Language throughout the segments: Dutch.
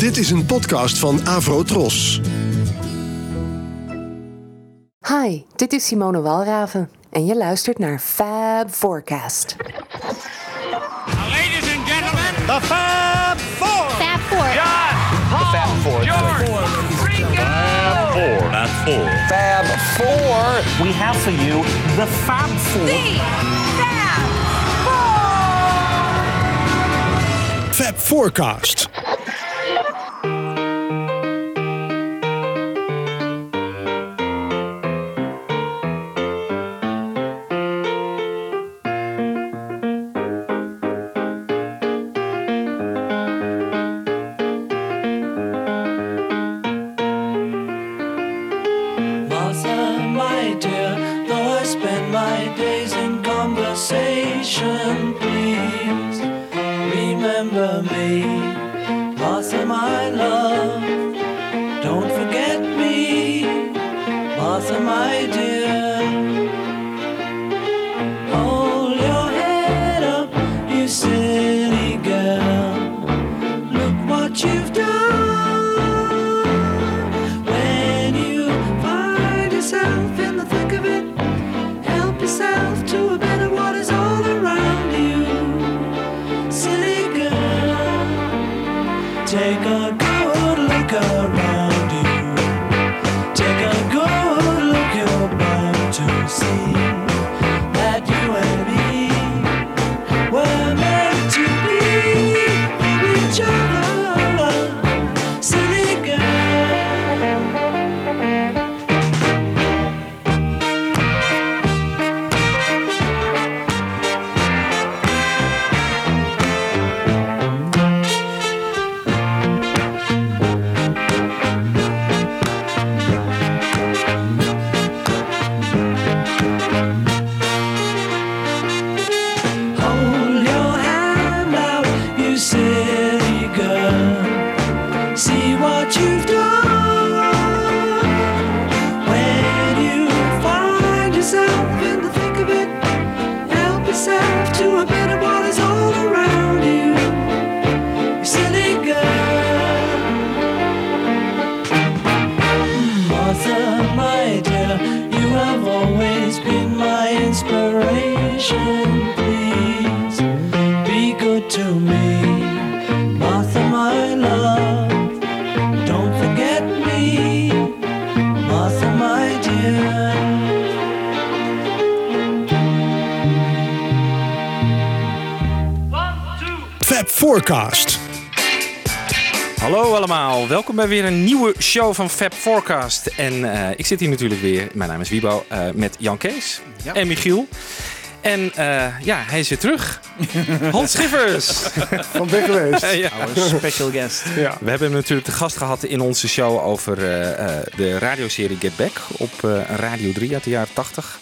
Dit is een podcast van Avro Tros. Hi, dit is Simone Walraven en je luistert naar Fab Forecast. Ladies and gentlemen, The Fab Four. Fab Four. John, Paul, George, Ringo. Fab Four. Fab Four. We have for you the Fab Four. Fab Forecast. Fab Forecast. Hallo allemaal, welkom bij weer een nieuwe show van Fab Forecast. En eh, ik zit hier natuurlijk weer, mijn naam is Wiebo, eh, met Jan Kees en Michiel. En eh, ja, hij is weer terug. Hans Schiffers. Van weg geweest. ja. Special guest. Ja. We hebben hem natuurlijk te gast gehad in onze show over eh, eh, de radioserie Get Back op eh, Radio 3 uit de jaren 80.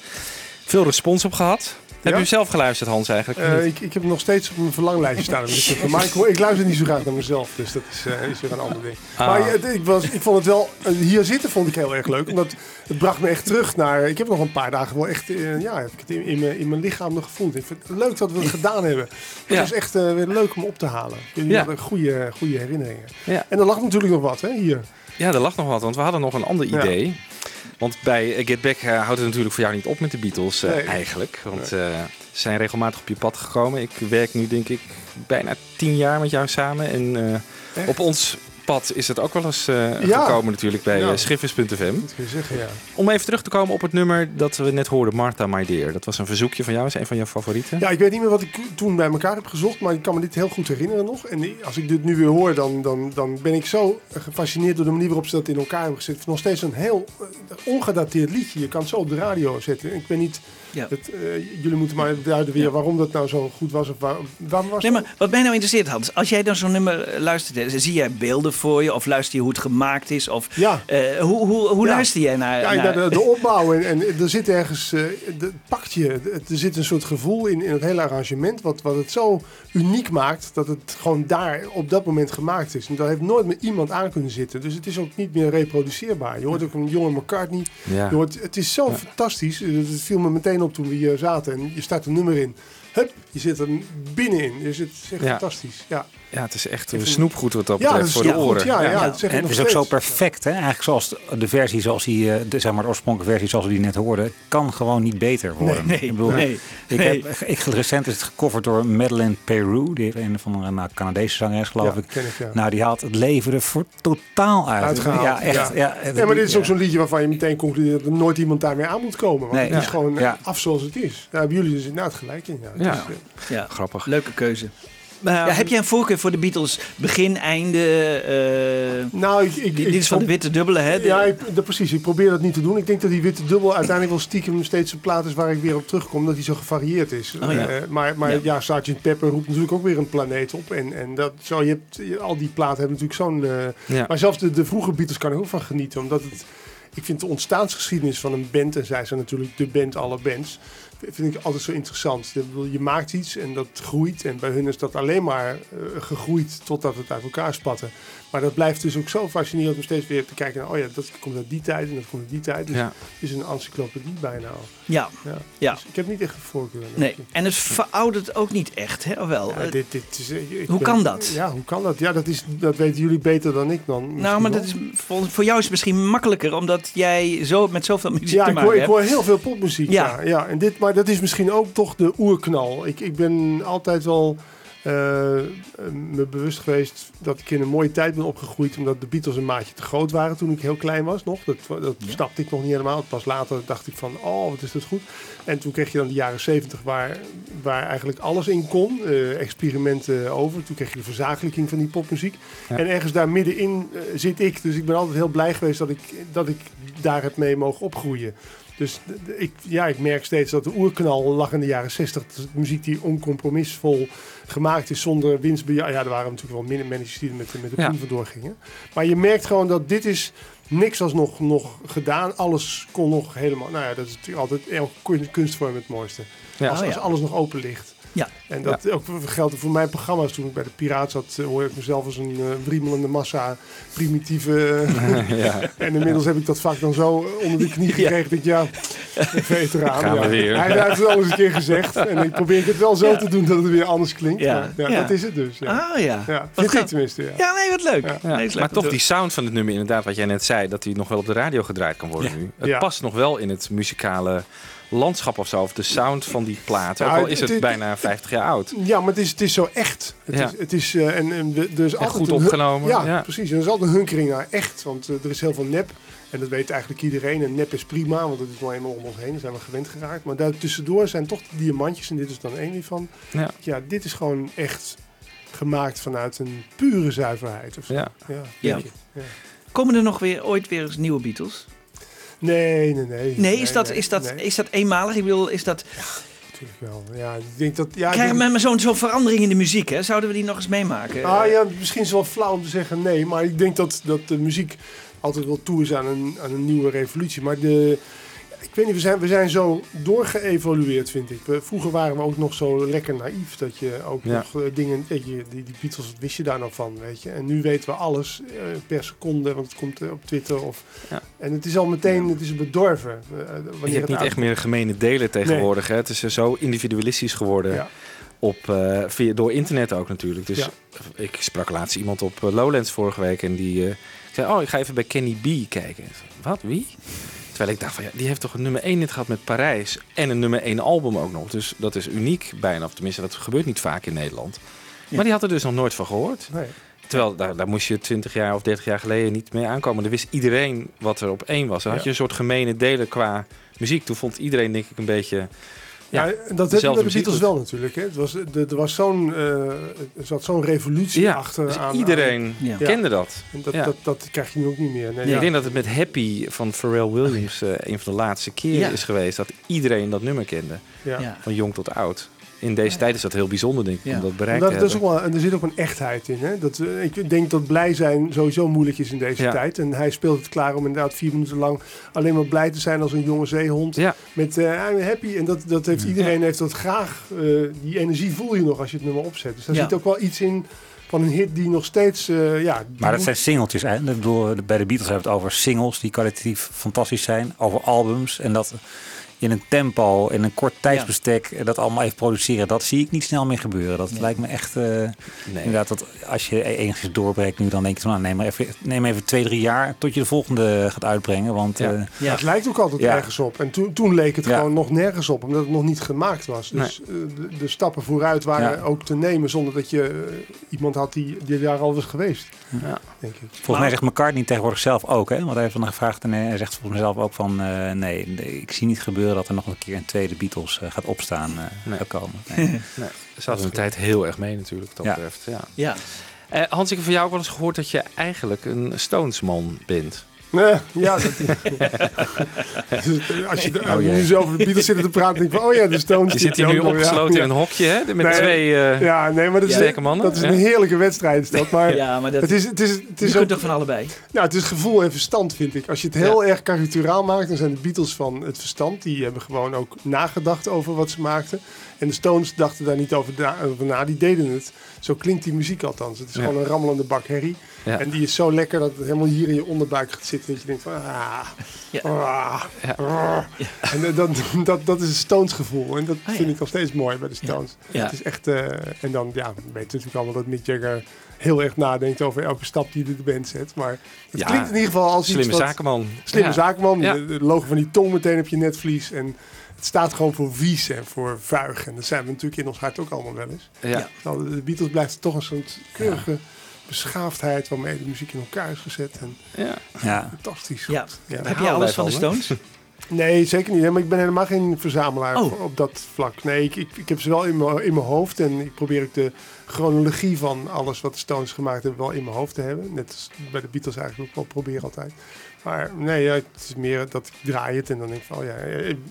Veel respons op gehad. Heb je zelf geluisterd, Hans, eigenlijk? Eh, ik, ik heb nog steeds op mijn verlanglijstje staan. Dus dat- maar ik, ik luister niet zo graag naar mezelf, dus dat is, eh, is weer een ander ding. Ah. Maar ik, was, ik vond het wel, eh, hier zitten vond ik heel erg leuk. Omdat het bracht me echt terug naar, ik heb nog een paar dagen wel echt, eh, ja, heb ik het in, in, mijn, in mijn lichaam nog gevoeld. Ik vind het leuk dat we het gedaan hebben. Het Ja. was echt eh, weer leuk om op te halen. Jullie Ja. hadden goede, goede herinneringen. Ja. En er lag natuurlijk nog wat, hè, hier. Ja, er lag nog wat, want we hadden nog een ander Ja. Want bij eh, Get Back eh, houdt het natuurlijk voor jou niet op met de Beatles eh, Nee. eigenlijk. Want ze zijn regelmatig op je pad gekomen. Ik werk nu denk ik bijna tien jaar met jou samen. En op ons pad is het ook wel eens eh, Ja. gekomen natuurlijk bij Ja. eh, Schiffers.fm. Dat kun je zeggen, ja. Om even terug te komen op het nummer dat we net hoorden, Martha My Dear. Dat was een verzoekje van jou, is een van jouw favorieten. Ja, ik weet niet meer wat ik toen bij elkaar heb gezocht, maar ik kan me dit heel goed herinneren nog. En als ik dit nu weer hoor, dan, dan, dan ben ik zo gefascineerd door de manier waarop ze dat in elkaar hebben gezet. Het is nog steeds een heel eh, ongedateerd liedje. Je kan het zo op de radio zetten. Ik ben niet... Ja. Het, eh, jullie moeten maar duiden weer waarom dat nou zo goed was. Of waar, waarom was Nee, maar wat mij nou interesseert, Hans. Als jij dan zo'n nummer eh, luistert, zie jij beelden voor je? Of luister je hoe het gemaakt is? Of Ja. eh, hoe, hoe, hoe Ja. luister jij naar... Ja, naar- de, opbouw en, en er zit ergens, eh, de, het pakt je, er zit een soort gevoel in, in het hele arrangement wat, wat het zo uniek maakt dat het gewoon daar op dat moment gemaakt is. En daar heeft nooit meer iemand aan kunnen zitten. Dus het is ook niet meer reproduceerbaar. Je hoort ook een jonge McCartney. Ja. Je hoort, het is zo fantastisch. Het viel me meteen op toen we hier zaten en je start een nummer in. Hup, je zit er binnenin. Dus het is echt Ja. fantastisch. Ja. Ja, het is echt een snoepgoed wat dat betreft voor de goed, oren. Ja, ja, Ja. dat zeg ik En het is ook zo perfect, hè? Eigenlijk zoals de, de versie zoals die, eh, de, zeg maar de oorspronkelijke versie zoals we die net hoorden, kan gewoon niet beter worden. Nee, ik bedoel, nee, ik nee. heb ik, recent is het gecoverd door Madeleine Peru, die heeft een van een nou, Canadese zangeres, geloof Ja, ik. ken ik, ja. Nou, die haalt het leven er voor totaal uit. Uitgehaald, Ja, echt. ja. Het- Ja, maar dit is ook zo'n liedje waarvan je meteen concludeert dat er nooit iemand daarmee aan moet komen. Want Nee. het is Ja. gewoon Ja. af zoals het is. Daar hebben jullie dus inderdaad gelijk in. Ja, is, eh, Ja, Grappig. leuke keuze. Ja, heb jij een voorkeur voor de Beatles? Begin, einde? eh, nou, ik, ik, dit ik- is van de witte dubbele, hè? Ja, ik, dat, precies. Ik probeer dat niet te doen. Ik denk dat die witte dubbel uiteindelijk wel stiekem steeds een plaat is waar ik weer op terugkom. Dat die zo gevarieerd is. Oh, ja. Eh, maar maar Ja. ja, Sgt. Pepper roept natuurlijk ook weer een planeet op. En, en dat, zo, je hebt, al die platen hebben natuurlijk zo'n... eh, Ja. Maar zelfs de, de vroege Beatles kan ik ook van genieten. Omdat het... Ik vind de ontstaansgeschiedenis van een band, en zij zijn natuurlijk de band alle bands, vind ik altijd zo interessant. Ik Je maakt iets en dat groeit. En bij hun is dat alleen maar eh, gegroeid totdat het uit elkaar spatte. Maar dat blijft dus ook zo fascinerend om steeds weer te kijken naar, oh ja, dat komt uit die tijd en dat komt uit die tijd. Dus Ja. het is een encyclopedie bijna al. Ja, Ja. Ja. Dus ik heb niet echt een voorkeur. nee. En het veroudert ook niet echt, hè? Wel? Ja, Eh, dit, dit is, ik- ik Hoe ben- kan dat? Ja, hoe kan dat? Ja, dat, is, dat weten jullie beter dan ik dan. nou, maar dat is, voor, voor jou is het misschien makkelijker, omdat jij zo, met zoveel muziek Ja, te ik maken hoor, ik hebt. hoor heel veel popmuziek. Ja. Ja. Ja, en dit, maar dat is misschien ook toch de oerknal. Ik, ik ben altijd wel eh, me bewust geweest dat ik in een mooie tijd ben opgegroeid. Omdat de Beatles een maatje te groot waren toen ik heel klein was nog. Dat, dat snapte ik nog niet helemaal. Pas later dacht ik van, oh, wat is dat goed. En toen kreeg je dan de jaren zeventig waar, waar eigenlijk alles in kon. eh, experimenten over. Toen kreeg je de verzakelijking van die popmuziek. Ja. En ergens daar middenin eh, zit ik. Dus ik ben altijd heel blij geweest dat ik, dat ik daar heb mee mogen opgroeien. Dus ik, ja, ik merk steeds dat de oerknal lag in de jaren 60. Dat is muziek die oncompromissvol gemaakt is zonder winstbejag. Ja, er waren natuurlijk wel minder managers die met, de- met de Ja. proef vandoor gingen. Maar je merkt gewoon dat dit is... Niks was nog, nog gedaan. Alles kon nog helemaal... Nou ja, dat is natuurlijk altijd elke kun- kunstvorm het mooiste. Ja. als, Oh, ja. als alles nog open ligt. Ja. En dat ook geldt voor mijn programma's. Toen ik bij de Piraat zat, eh, hoorde ik mezelf als een uh, wriemelende massa primitieve... eh, ja. en inmiddels heb ik dat vak dan zo onder de knie gekregen. Dat ik, ja, een veteraan. Gaan we ja. weer. Hij heeft het al eens een keer gezegd. En ik probeer het wel zo Ja. te doen dat het weer anders klinkt. Ja. Maar ja, Ja. dat is het dus. Ja, Ah ja. ja. Vind ik tenminste. Ja. Ja, nee, wat leuk. Ja. Ja, Nee, is leuk maar toch die sound van het nummer, inderdaad, wat jij net zei, dat hij nog wel op de radio gedraaid kan worden Ja. nu. Het Ja. past nog wel in het muzikale landschap of zo, of de sound van die plaat. Ook Nou, al is het bijna 50 jaar oud. Ja, maar het is, het is zo echt. Het Ja. is, het is, eh, en, altijd goed opgenomen. Ja, Ja. precies. En er is altijd een hunkering naar echt. Want eh, er is heel veel nep. En dat weet eigenlijk iedereen. En nep is prima, want het is nou eenmaal om ons heen. Daar zijn we gewend geraakt. Maar daartussendoor zijn toch de diamantjes. En dit is dan één hiervan. Ja. Ja, dit is gewoon echt gemaakt vanuit een pure zuiverheid. Of zo. Ja. Ja. Ja. Komen er nog weer ooit weer eens nieuwe Beatles? Nee, nee, nee. Nee, is dat, is dat, is dat eenmalig? Ik bedoel, is dat... natuurlijk wel. Ja, ik denk dat... Ja, Krijgen we maar zo'n zo'n verandering in de muziek, hè? Zouden we die nog eens meemaken? Ah ja, misschien is het wel flauw om te zeggen nee, maar ik denk dat, dat de muziek altijd wel toe is aan een, aan een nieuwe revolutie. Maar de, weet niet, we zijn, we zijn zo doorgeëvolueerd, vind ik. We, vroeger waren we ook nog zo lekker naïef dat je ook Ja. nog eh, dingen, weet je, die, die Beatles, wat wist je daar nou van, weet je. En nu weten we alles eh, per seconde, want het komt eh, op Twitter. Of, Ja. En het is al meteen, het is bedorven. Je hebt het niet echt meer gemene delen tegenwoordig. Hè? Het is zo individualistisch geworden. Ja. Op, via, door internet ook natuurlijk. Dus ik sprak laatst iemand op Lowlands vorige week en die zei: Oh, ik ga even bij Kenny B kijken. Wat? Wie? Terwijl ik dacht van ja, die heeft toch een nummer 1 net gehad met Parijs. En een nummer 1 album ook nog. Dus dat is uniek bijna. Of tenminste, dat gebeurt niet vaak in Nederland. Maar die had er dus nog nooit van gehoord. Nee. Terwijl daar, daar moest je 20 jaar of 30 jaar geleden niet mee aankomen. Dan wist iedereen wat er op één was. Dan had je een soort gemene delen qua muziek. Toen vond iedereen denk ik een beetje... Ja, dat heb je bij dezelfde de Beatles wel natuurlijk. Hè. Het was, er, was zo'n, eh, er zat zo'n revolutie Ja, achter. dus aan, iedereen Ja. kende dat. En dat, Ja. dat, dat krijg je nu ook niet meer. Nee, Ik ja. denk dat het met Happy van Pharrell Williams eh, een van de laatste keren Ja. is geweest. Dat iedereen dat nummer kende. ja. Ja. Van jong tot oud. In deze tijd is dat heel bijzonder denk ik. Ja. Om dat En bereikt dat, te dat is ook wel, en er zit ook een echtheid in. Hè? Dat, eh, ik denk dat blij zijn sowieso moeilijk is in deze Ja. tijd. En hij speelt het klaar om inderdaad vier minuten lang alleen maar blij te zijn als een jonge zeehond. Ja. Met eh, I'm happy. En dat, dat heeft iedereen heeft dat graag. eh, die energie voel je nog als je het nummer opzet. Dus daar Ja. zit ook wel iets in van een hit die nog steeds... eh, ja, Maar dat zijn singeltjes. Hè? Ik bedoel, bij de Beatles hebben we het over singles die kwalitatief fantastisch zijn. Over albums. En dat in een tempo, in een kort tijdsbestek, eh, dat allemaal even produceren. Dat zie ik niet snel meer gebeuren. Dat lijkt me echt, eh, inderdaad, dat als je e- enigszins doorbreekt nu, dan denk je van, nou, neem maar even, neem even twee, drie jaar tot je de volgende gaat uitbrengen. Want Ja. eh, Ja. Het lijkt ook altijd Ja. ergens op. En toen, toen leek het Ja. gewoon nog nergens op, omdat het nog niet gemaakt was. Dus de, de stappen vooruit waren Ja. ook te nemen zonder dat je iemand had die, die daar al was geweest. Ja. Denk ik. Volgens mij zegt McCartney tegenwoordig zelf ook, hè? Want hij heeft van gevraagd en hij zegt volgens mij zelf ook van, eh, nee, nee, ik zie niet gebeuren dat er nog een keer een tweede Beatles eh, gaat opstaan eh, Nee. komen. Nee. Nee, ze hadden een tijd heel erg mee natuurlijk, dat Ja. betreft. Ja. Ja. Eh, Hans, ik heb van jou ook wel eens gehoord dat je eigenlijk een Stonesman bent. Nee, ja, dat, Dus als je de- Oh, nu zo over de Beatles zitten te praten, denk ik van, oh ja, de Stones. Je die zit hier nu opgesloten Ja. in een hokje, hè? Met Nee. twee... eh, Ja, nee, maar dat is, Sterke mannen, dat is een heerlijke wedstrijd. Is dat, maar ja, maar dat, het is, het is, het je is kunt ook, toch van allebei? nou, het is gevoel en verstand, vind ik. Als je het heel erg karikaturaal maakt, dan zijn de Beatles van het verstand. Die hebben gewoon ook nagedacht over wat ze maakten. En de Stones dachten daar niet over, na, over na, die deden het. Zo klinkt die muziek althans. Het is Ja. gewoon een rammelende bak herrie. Ja. En die is zo lekker dat het helemaal hier in je onderbuik gaat zitten. Dat je denkt van, ah, Ja. ah, Ja. ah. En eh, dat, dat, dat is een Stones gevoel. En dat Ah, vind ik nog steeds mooi bij de Stones. Ja. Het is echt, eh, en dan, ja, we weten natuurlijk allemaal dat Mick Jagger heel erg nadenkt over elke stap die hij de band zet. Maar het klinkt in ieder geval als Slimme iets wat... zakenman. Slimme zakenman. De, de logo van die tong meteen op je netvlies. En het staat gewoon voor vies en voor vuig. En dat zijn we natuurlijk in ons hart ook allemaal wel eens. Ja. Terwijl de Beatles blijft toch een soort keurige beschaafdheid waarmee de muziek in elkaar is gezet. En Ja. Ja. fantastisch. Ja. Heb je alles van de? Stones? Nee, zeker niet. Maar ik ben helemaal geen verzamelaar Oh. op- dat vlak. Nee, ik, ik, ik heb ze wel in mijn, in mijn hoofd. En ik probeer ook de chronologie van alles wat de Stones gemaakt hebben wel in mijn hoofd te hebben. Net als bij de Beatles eigenlijk ook wel proberen altijd. Maar nee, ja, het is meer dat ik draai het en dan denk ik van, oh ja,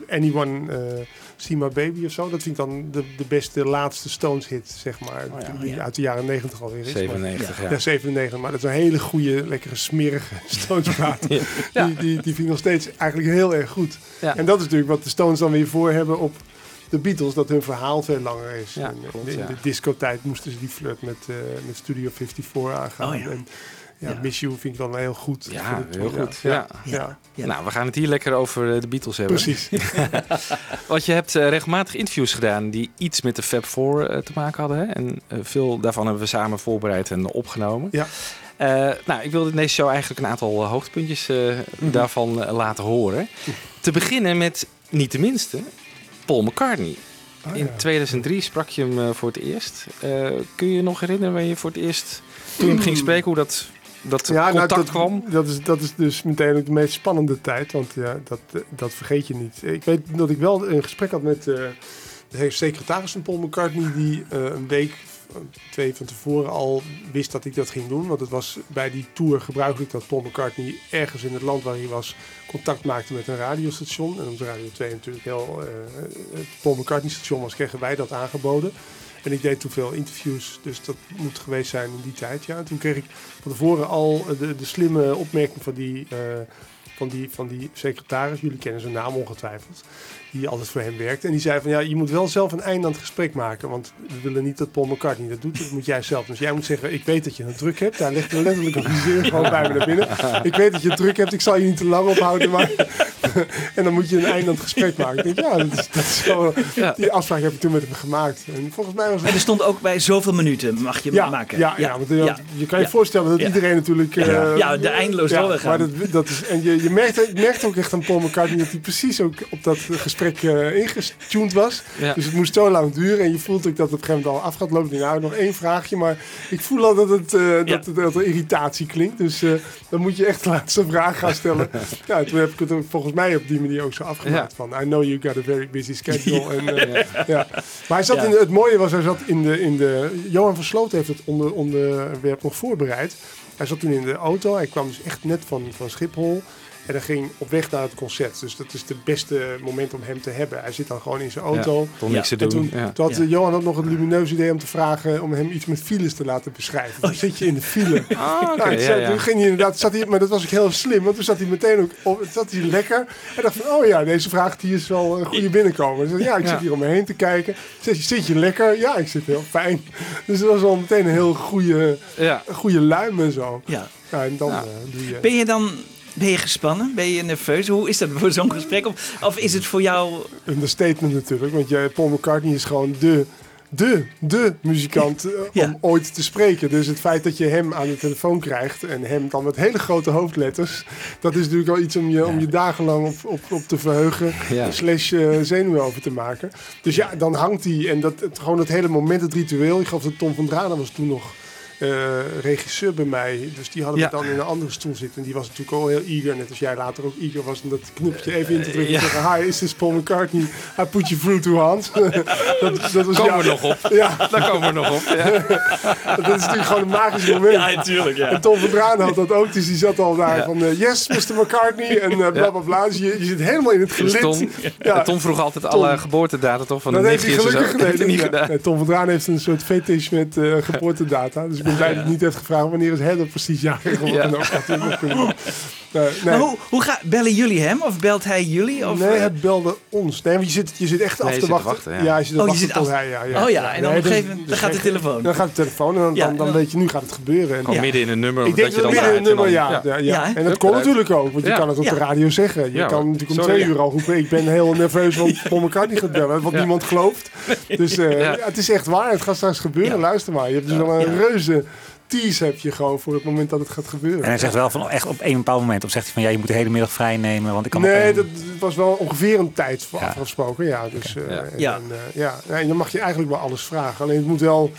Anyone eh See My Baby of zo. Dat vind ik dan de, de beste laatste Stones hit, zeg maar. die ja. uit de jaren negentig alweer is. Maar- 97, ja. ja, 97, maar dat is een hele goede, lekkere, smerige Stones-plaat. Ja. Die, die, die vind ik nog steeds eigenlijk heel erg goed. Ja. En dat is natuurlijk wat de Stones dan weer voor hebben op de Beatles, dat hun verhaal veel langer is. Ja, En klopt, in de, de discotijd moesten ze die flirt met, eh, met Studio 54 aangaan. Oh. En ja, Ja. Miss You vind ik dan heel goed. Ja, heel goed. Ja. Ja, Ja. Nou, we gaan het hier lekker over eh, de Beatles hebben. precies. Want je hebt eh, regelmatig interviews gedaan die iets met de Fab Four te maken hadden. Hè? En veel daarvan hebben we samen voorbereid en opgenomen. Ja. Nou, ik wilde in deze show eigenlijk een aantal hoogtepuntjes Mhm. daarvan laten horen. Te beginnen met, niet de minste, Paul McCartney. Oh, In ja. 2003 sprak je hem eh, voor het eerst. Eh, kun je je nog herinneren wanneer je voor het eerst, toen je hem ging spreken, hoe dat, dat Ja, nou, contact dat, kwam? Dat is, dat is dus meteen ook de meest spannende tijd, want ja, dat, dat vergeet je niet. Ik weet dat ik wel een gesprek had met eh, de secretaris van Paul McCartney, die een week, twee van tevoren al wist dat ik dat ging doen. Want het was bij die tour gebruikelijk dat Paul McCartney ergens in het land waar hij was contact maakte met een radiostation. En omdat Radio 2 natuurlijk heel eh, het Paul McCartney station was, kregen wij dat aangeboden. En ik deed toen veel interviews, dus dat moet geweest zijn in die tijd. Ja. En toen kreeg ik van tevoren al de, de slimme opmerking van die, eh, van, die, van die secretaris. Jullie kennen zijn naam ongetwijfeld. Die altijd voor hem werkt. En die zei van ja, je moet wel zelf een einde aan het gesprek maken. Want we willen niet dat Paul McCartney dat doet. Dat moet jij zelf. Dus jij moet zeggen, ik weet dat je het druk hebt. Daar ligt er letterlijk een viseur gewoon bij me naar binnen. Ik weet dat je het druk hebt. Ik zal je niet te lang ophouden. Maar en dan moet je een einde aan het gesprek maken. Ik denk, ja, dat is, dat is Ja. die afspraak heb ik toen met hem gemaakt. En volgens mij was En er stond ook bij zoveel minuten mag je ja, maken. Ja, ja. want, eh, je kan je voorstellen dat iedereen natuurlijk... eh, Ja. Ja, de eindeloos doorgaan. Maar dat, dat is, en je, je merkt, je merkt ook echt aan Paul McCartney dat hij precies ook op dat gesprek eh ingetuned was. Ja. Dus het moest zo lang duren en je voelt ook dat het op een gegeven moment al af gaat lopen. Nou, nog één vraagje, maar ik voel al dat, het, eh, dat, dat er irritatie klinkt. Dus eh, dan moet je echt de laatste vraag gaan stellen. ja, toen heb ik het volgens mij op die manier ook zo afgemaakt. Van, I know you got a very busy schedule. En, ja. Maar hij zat in, het mooie was, hij zat in de, in de... Johan van Sloot heeft het onder, onderwerp nog voorbereid. Hij zat toen in de auto. Hij kwam dus echt net van, van Schiphol. En hij ging op weg naar het concert. Dus dat is het beste moment om hem te hebben. Hij zit dan gewoon in zijn auto. Ja, niks te En doen. toen, ja. toen had eh, Johan had nog het lumineuze idee om te vragen om hem iets met files te laten beschrijven. Dan zit je in de file. Ah, oké, Nou, zei- ja. Toen ging hij inderdaad, zat hij, maar dat was ook heel slim, want toen zat hij meteen ook op, zat hij lekker. En dacht van, oh ja, deze vraag die is wel een goede binnenkomen. Dus, ja, ik zit hier om me heen te kijken. Zit je, zit je lekker? Ja, ik zit heel fijn. Dus dat was al meteen een heel goede, goede luim en zo. Ja. En dan eh. Ben je dan Ben je gespannen? Ben je nerveus? Hoe is dat voor zo'n gesprek? Of, of is het voor jou... Een statement natuurlijk, want jij, Paul McCartney is gewoon de, de, de muzikant eh, Ja. om ooit te spreken. Dus het feit dat je hem aan de telefoon krijgt en hem dan met hele grote hoofdletters, dat is natuurlijk wel iets om je, om je dagenlang op, op, op te verheugen, Ja. slash eh, zenuwen over te maken. Dus ja, dan hangt hij en dat, het, gewoon het hele moment, het ritueel. Ik geloof dat Tom van Dranen was toen nog eh, regisseur bij mij. Dus die hadden Ja. we dan in een andere stoel zitten. En die was natuurlijk al heel eager. Net als jij later ook eager was om dat knopje even in te drukken. Ja. En zeggen, hi, is this Paul McCartney? I put you through to Hans. dat, dat was Komen we nog op. Ja, Daar komen we nog op. Ja. dat is natuurlijk gewoon een magisch moment. natuurlijk, En Tom van Draan had dat ook, dus die zat al daar van eh, yes, Mr. McCartney en eh, bla bla bla. Dus je, je zit helemaal in het gelid. Tom, Ja. Tom vroeg altijd alle geboortedata toch van de Dat heeft hij gelukkig niet gedaan. nee, Tom van Draan heeft een soort fetish met geboortedata. Dus ben blij dat niet heeft gevraagd wanneer is Heather precies jarig geworden. Ja. Doen. Nee, nee. Maar hoe, hoe ga, bellen jullie hem? Of belt hij jullie? Of, nee, eh, hij belde ons. Nee, want je zit, je zit echt Nee, af je te zit te wachten. wachten, ja. je zit te Oh, je wachten zit tot af- hij, ja, ja. Oh ja, en dan op een gegeven moment dan gaat de telefoon. Dan gaat de telefoon en dan, Ja, dan, dan en dan- weet je, nu gaat het gebeuren. En Gewoon Ja. midden in een nummer. Ik denk dat je dan midden in een nummer, ja. En dat kon eruit. natuurlijk ook, want je kan het op de radio zeggen. Je kan natuurlijk om twee uur al roepen, ik ben heel nerveus, want Paul McCartney gaat bellen, wat Ja. niemand gelooft. Dus eh, het is echt waar, het gaat straks gebeuren, luister maar. Je hebt dus wel een Ja. Tease heb je gewoon voor het moment dat het gaat gebeuren. En hij zegt wel van echt op een bepaald moment. Of zegt hij van ja, je moet de hele middag vrij nemen. Want ik kan Nee, een- dat was wel ongeveer een tijd voor Ja. afgesproken. Ja, dus, eh, Ja. En, Ja. eh, ja. Ja, en dan mag je eigenlijk wel alles vragen. Alleen het moet wel,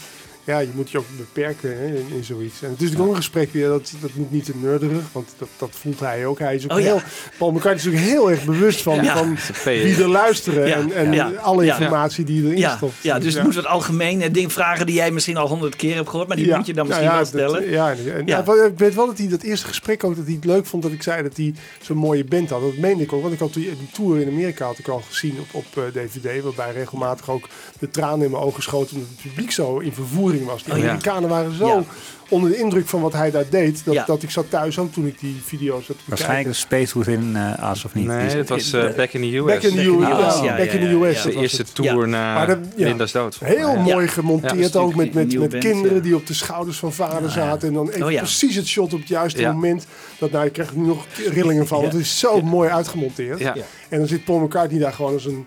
ja, je moet je ook beperken hè, in, in zoiets. En het is natuurlijk ook een gesprek weer, dat, dat moet niet te nerderig, want dat, dat voelt hij ook. Hij is ook Oh, ja. heel, Paul McCartney is natuurlijk heel erg bewust van, Ja. van wie er luisteren Ja. en, en Ja. alle Ja. informatie die erin ja, stopt. ja, dus het moet wat algemene dingen vragen die jij misschien al honderd keer hebt gehoord. Maar die moet je dan misschien wel dat- stellen. ja, en, en- Ja. ja, ik weet wel dat hij dat eerste gesprek ook dat hij het leuk vond dat ik zei dat hij zo'n mooie band had. Dat meende ik ook, want ik had die, die tour in Amerika had ik al gezien op, op eh, DVD, waarbij regelmatig ook de tranen in mijn ogen schoten omdat het publiek zo in vervoering was. Die Oh. Amerikanen waren zo Ja. onder de indruk van wat hij daar deed, dat, Ja. dat ik zat thuis ook toen ik die video's had Waarschijnlijk de Space Within uh, Us of niet. Die Nee, is- het was eh, Back in the US. Back in the Back in US, the ja, US, ja, Back in ja, the US. de eerste tour na Maar dat- ja. Linda's dood. Heel Ja. mooi gemonteerd ook met, met, met band, kinderen ja. die op de schouders van vader zaten. En dan even Oh ja. precies het shot op het juiste Ja. moment. Dat, nou, ik krijg nu nog rillingen van. Het is zo mooi uitgemonteerd. Ja. En dan zit Paul McCartney daar gewoon als een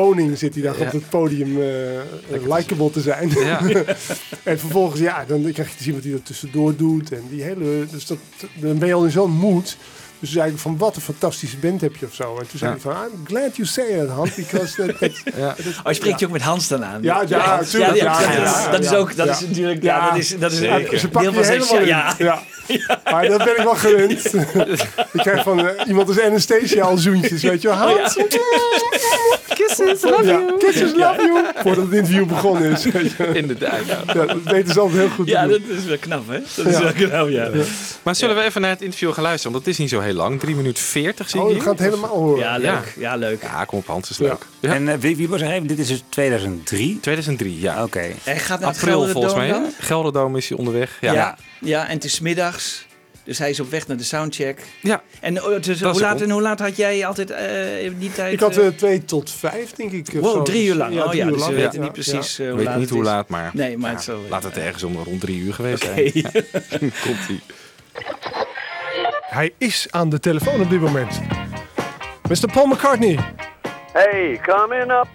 koning zit hij daar Ja. op het podium eh likable te zijn. Ja. en vervolgens, ja, dan krijg je te zien wat hij er tussendoor doet. En die hele, dus dat, dan ben je al in zo'n mood. Dus zei ik van, wat een fantastische band heb je of zo. En toen zei Ja. hij van, I'm glad you say it, Hans. Because that, that, Ja. Oh, je spreekt je ook met Hans dan aan? Ja, ja, tuurlijk, ja, ja, dat, ja, is, ja, dat is ja. ook, dat Ja. is natuurlijk, ja, Ja. dat is, dat is. Ze pakken deel je van zijn helemaal show. in. Ja, Ja. Maar dat ben ik wel gewend. ik krijg van eh, iemand als Anastasia al zoentjes, weet je wel. Hans, Kisses, love ja, you. kisses, love you. Voordat het interview begonnen is. weet je. Inderdaad. ja. Ja, dat weten ze altijd heel goed Ja, dat is wel knap, hè? Dat is wel knap, ja. Maar zullen we even naar het interview gaan luisteren? Want het is niet zo heel lang. 3 minuten 40 zie Oh, ik we hier. gaan het helemaal horen. Ja, leuk. Ja, leuk. Ja, kom op Hans, is leuk. Ja. En uh, wie, wie was er even? Dit is dus 2003. 2003, ja. Oké. Hij gaat naar April volgens mij. Gelderdoom is hij onderweg. Ja. Ja. ja. en het is middags. Dus hij is op weg naar de soundcheck. Ja. En oh, dus, hoe, laat, en hoe laat had jij altijd eh, die tijd? Ik had eh, twee tot vijf, denk ik. of wow, zo. drie uur lang. Ja, oh drie ja, uur dus we lang. weten Ja, niet precies Ik hoe weet laat niet het hoe is. laat, maar, Nee, maar ja, het zal... laat het ergens om rond drie uur geweest zijn. Komt ie. Hij is aan de telefoon op dit moment. Mr. Paul McCartney, Hey, come in up.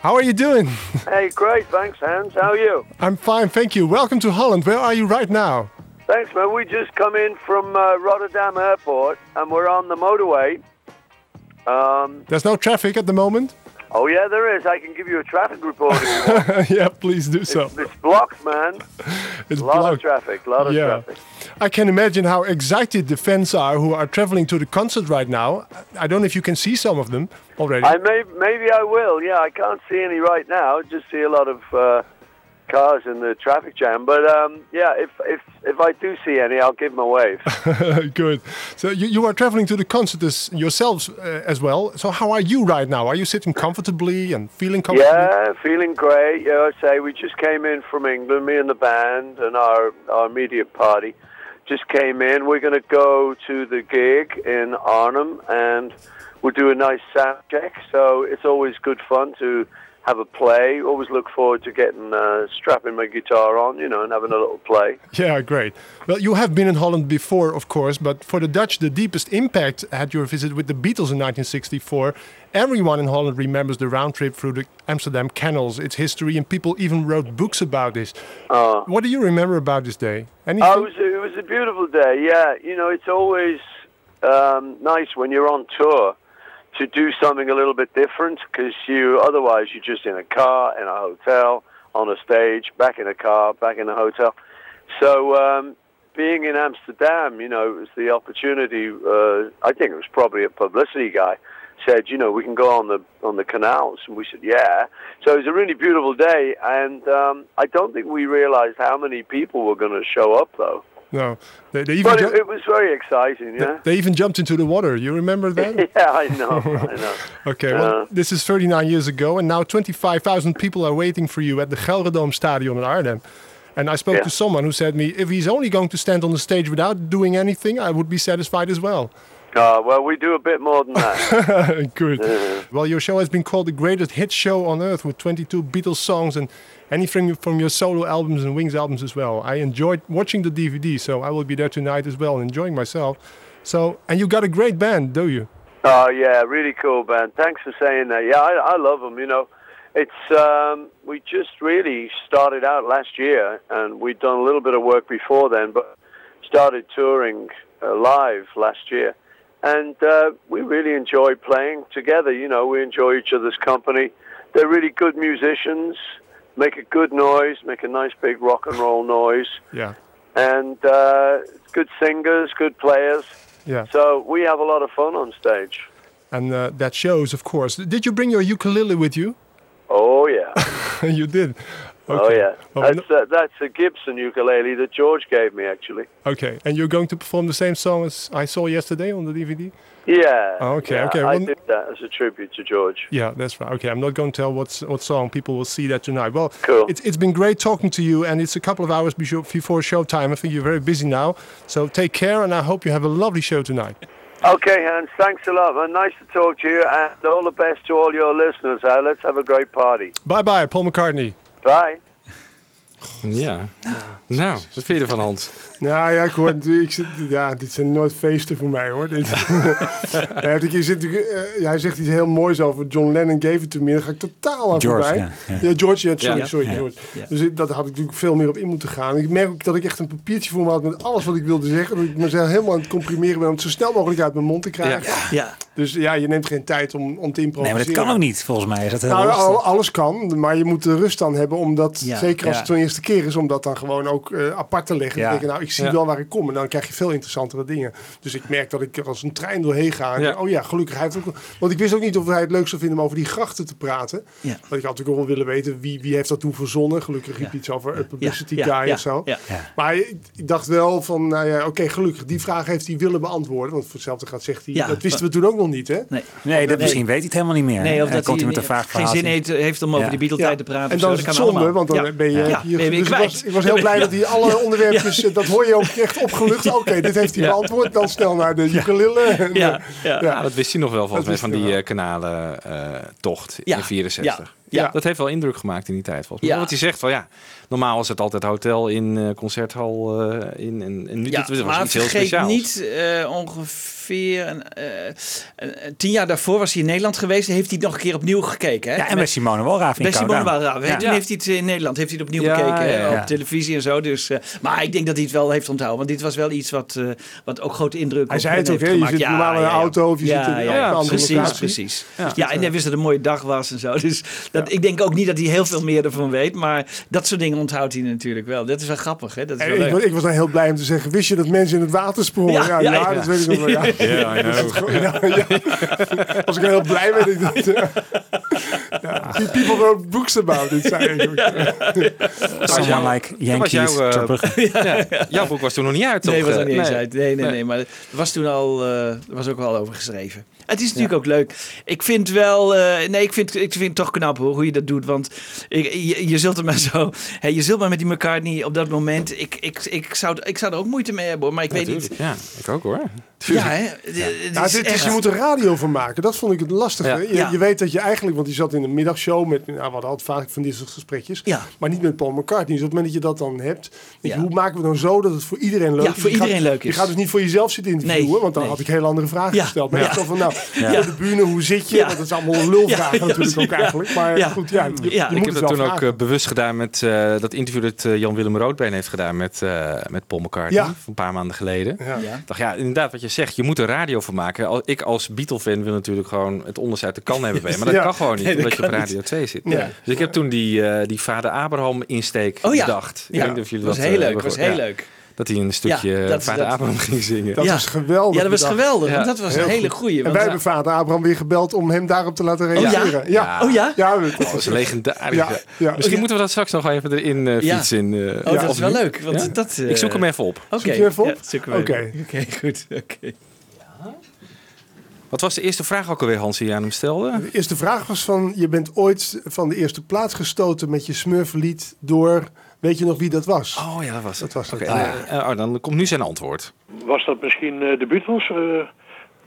how are you doing? Hey, great, thanks, Hans. How are you? I'm fine, thank you. Welcome to Holland. Where are you right now? Thanks, man. We just come in from uh, Rotterdam Airport, and we're on the motorway. Um, There's no traffic at the moment. oh yeah, there is. I can give you a traffic report if you want. yeah, please do so. It's blocked, man. It's A lot of traffic. A lot of Yeah. traffic. I can imagine how excited the fans are who are traveling to the concert right now. I don't know if you can see some of them already. I may, maybe I will. Yeah, I can't see any right now. Just see a lot of uh, cars in the traffic jam. But um, yeah, if if if I do see any, I'll give them a wave. Good. So you, you are traveling to the concert as yourselves uh, as well. So how are you right now? Are you sitting comfortably and feeling comfortable? Yeah, feeling great. Yeah, I say we just came in from England, me and the band and our our immediate party just came in. We're going to go to the gig in Arnhem and we'll do a nice sound check. So it's always good fun to have a play. Always look forward to getting uh, strapping my guitar on, you know, and having a little play. Yeah, great. Well, you have been in Holland before, of course, but for the Dutch, the deepest impact had your visit with the Beatles in 1964. Everyone in Holland remembers the round trip through the Amsterdam canals, its history, and people even wrote books about this. Uh, What do you remember about this day? Anything? Oh, it was, it was a beautiful day. Yeah, you know, it's always um, nice when you're on tour to do something a little bit different because you otherwise you're just in a car, in a hotel, on a stage, back in a car, back in a hotel. So um, being in Amsterdam, you know, it was the opportunity. Uh, I think it was probably a publicity guy said, you know, we can go on the on the canals, and we said, yeah. So it was a really beautiful day, and um, I don't think we realized how many people were going to show up, though. No, they, they even But it, it was very exciting, yeah. they even jumped into the water. You remember that? yeah, I know, I know. Okay, well, Uh, this is 39 years ago, and now 25,000 people are waiting for you at the Gelredome Stadion in Arnhem. And I spoke Yeah. to someone who said me, if he's only going to stand on the stage without doing anything, I would be satisfied as well. Uh, well, we do a bit more than that. Good. Well, your show has been called the greatest hit show on earth with 22 Beatles songs and anything from your solo albums and Wings albums as well. I enjoyed watching the DVD, so I will be there tonight as well, and enjoying myself. So, and you've got a great band, do you? Oh yeah, really cool band. Thanks for saying that. Yeah, I, I love them. You know, it's um, we just really started out last year, and we'd done a little bit of work before then, but started touring uh, live last year, and uh, we really enjoy playing together. You know, we enjoy each other's company. They're really good musicians. Make a good noise. Make a nice big rock and roll noise. Yeah. And uh, good singers, good players. Yeah. So we have a lot of fun on stage. And uh, that shows, of course. Did you bring your ukulele with you? Oh yeah, you did. Oh yeah. Well, That's uh, that's a Gibson ukulele that George gave me actually. Okay, and you're going to perform the same song as I saw yesterday on the DVD? Yeah. Oh, okay, yeah, okay, I did that as a tribute to George. Yeah, that's right. Okay, I'm not going to tell what what song. People will see that tonight. Well, Cool. it's, it's been great talking to you, and it's a couple of hours before, before showtime. I think you're very busy now. So take care, and I hope you have a lovely show tonight. Okay, Hans. Thanks a lot, man. Nice to talk to you, and all the best to all your listeners. Uh, let's have a great party. Bye bye, Paul McCartney. Ja. Nou, wat vind je ervan, Hans? Nou ja, ik hoor, ik zit, ja, dit zijn nooit feesten voor mij hoor. Dit, ja, je zit, natuurlijk, eh, hij zegt iets heel moois over John Lennon gave it to me. Daar ga ik totaal aan George, voorbij. ja, Ja, ja. George, ja, sorry, Ja. sorry, Ja. George. Ja. Dus ik- dat had ik natuurlijk veel meer op in moeten gaan. Ik merk ook dat ik echt een papiertje voor me had met alles wat ik wilde zeggen. Dat ik mezelf helemaal aan het comprimeren ben om het zo snel mogelijk uit mijn mond te krijgen. Ja. Dus ja, je neemt geen tijd om, om te Nee, improviseren. maar dat kan ook niet, volgens mij. Is dat heel Nou, al- alles kan, maar je moet de rust dan hebben om dat, Ja, zeker als ja. het zo'n eerste keer is, om dat dan gewoon ook eh, apart te leggen. Ja. Nou, ik zie Ja. wel waar ik kom en dan krijg je veel interessantere dingen. Dus ik merk dat ik er als een trein doorheen ga. En Ja. Oh ja, gelukkig. Hij heeft ook, want ik wist ook niet of hij het leuk zou vinden om over die grachten te praten. Ja. Want ik had natuurlijk ook wel willen weten wie, wie heeft dat toen verzonnen. Gelukkig riep Ja. iets over publicity ja, guy ja, of zo. ja. Ja. Maar ik, dacht wel van, nou ja, oké, gelukkig. Die vraag heeft hij willen beantwoorden. Want voor hetzelfde gaat zegt hij, Ja, dat wisten we toen ook nog niet, hè? Nee. Nee, dat misschien weet hij het helemaal niet meer. Nee, of dat komt hij met een vaag geen zin heeft, heeft om over Ja. die Beatle-tijd te praten. En is Dat het kan zonde, allemaal. want dan Ja. ben je... Dus ik, kwijt. was, ik was heel blij dat hij alle onderwerpjes... eh, Dat hoor je ook echt opgelucht. Oké, dit heeft hij Ja. beantwoord. Dan snel naar de ukulele. En, Ja, eh, ja. Ja, dat wist hij nog wel volgens mij van die eh, kanalen eh, tocht Ja. in 64. Ja. Dat heeft wel indruk gemaakt in die tijd volgens mij. Ja. Wat hij zegt van ja, normaal was het altijd hotel in, eh, concerthal eh, in en, en nu Ja, dit was maar iets heel speciaals. niet, eh, ongeveer een, eh, tien jaar daarvoor was hij in Nederland geweest. Heeft hij het nog een keer opnieuw gekeken. Hè? Ja, en bij Simone Walraaf in Bij Simone Countdown. Walraaf. hè? Ja. Toen heeft hij het in Nederland heeft hij het opnieuw Ja, gekeken ja, hè, ja. op televisie en zo. Dus, eh, maar ik denk dat hij het wel heeft onthouden. Want dit was wel iets wat, eh, wat ook grote indruk Hij op zei het ook? Je zit normaal in een auto of je ja, zit in ja, een ja, andere precies, locatie. precies. Ja. Ja, en hij wist dat het een mooie dag was en zo. Dus dat, ik denk ook niet dat hij heel veel meer ervan weet. Maar dat soort dingen onthoudt hij natuurlijk wel. Dat is wel grappig, hè? Dat is wel ik, leuk. was- ik was dan heel blij om te zeggen, wist je dat mensen in het water sprongen? Ja, Ja, ja, ja, ja. dat weet ik nog wel. Ja. Ja, Dat. Was ik heel blij met. Ik dacht, ja. Ja, people wrote books about it, zei ik. Someone like was Yankees, jouw, eh, jouw boek was toen nog niet uit, Nee, toch? was niet eens nee. uit. Nee, nee, Nee. nee. Maar er was toen al, eh, was ook wel over geschreven. Het is natuurlijk ook leuk. Ik vind wel, eh, nee, ik vind, ik vind het toch knap hoor, hoe je dat doet. Want ik, je, je zult er maar zo, hè, je zult maar met die McCartney op dat moment, ik, ik, ik, zou, ik zou er ook moeite mee hebben hoor. Maar ik weet niet. Ja, ik ook hoor. Ja, hè? Het is is, echt- je moet er radio van maken. Dat vond ik het lastige. Ja. Je, Ja. je weet dat je eigenlijk, want die zat in de middagshow. Met, nou, we hadden altijd vaak van dit soort gesprekjes. Ja. Maar niet met Paul McCartney. Dus op het moment dat je dat dan hebt. je, hoe maken we dan zo dat het voor iedereen leuk Ja, is? voor Je gaat- iedereen leuk is. Je gaat dus niet voor jezelf zitten interviewen. Nee, Want dan nee. had ik heel andere vragen Ja. gesteld. Maar Ja. zo van, nou, Ja. op de bühne, hoe zit je? Ja. Want dat is allemaal lulvragen Ja, natuurlijk ja, ook eigenlijk. Maar Ja. goed, ja, je, Ja, je ik heb het dat toen ook vragen. eh, bewust gedaan met eh, dat interview dat eh, Jan-Willem Roodbeen heeft gedaan met, eh, met Paul McCartney. Van een paar maanden geleden. Ik dacht, ja, inderdaad, wat je zegt, je moet er radio van maken. Ik als Beatle-fan wil natuurlijk gewoon het onderste uit de kan hebben bij je. Maar dat Ja. kan gewoon niet, Nee, dat omdat je op Radio 2 zit. Ja. Dus ik heb toen die, eh, die vader Abraham insteek Oh ja. bedacht. Ik Ja, weet niet of jullie dat was eh, heel leuk. hebben was heel leuk. Dat hij een stukje Ja, dat- vader dat- Abraham ging zingen. Dat Ja. was geweldig. Ja, dat was geweldig. Want Dat was Heel een hele goed. goeie. En want wij hebben vader Abraham weer gebeld om hem daarop te laten reageren. Ja? Oh ja? Ja, dat Dat was legendarisch. Ja, ja. ja. Misschien moeten we dat straks nog even erin eh, Ja. fietsen. Eh, Oh, dat is wel leuk. Want Ja? dat, eh, Ik zoek hem even op. Oké. Zoek je hem even op? Oké. Oké, goed. Oké. Wat was de eerste vraag ook alweer, Hans, die je aan hem stelde? De eerste vraag was van, je bent ooit van de eerste plaats gestoten met je smurflied door, weet je nog wie dat was? Oh ja, dat was het. Dat was het. Oké, Ah, eh, oh, dan komt nu zijn antwoord. Was dat misschien eh, de Beatles? eh,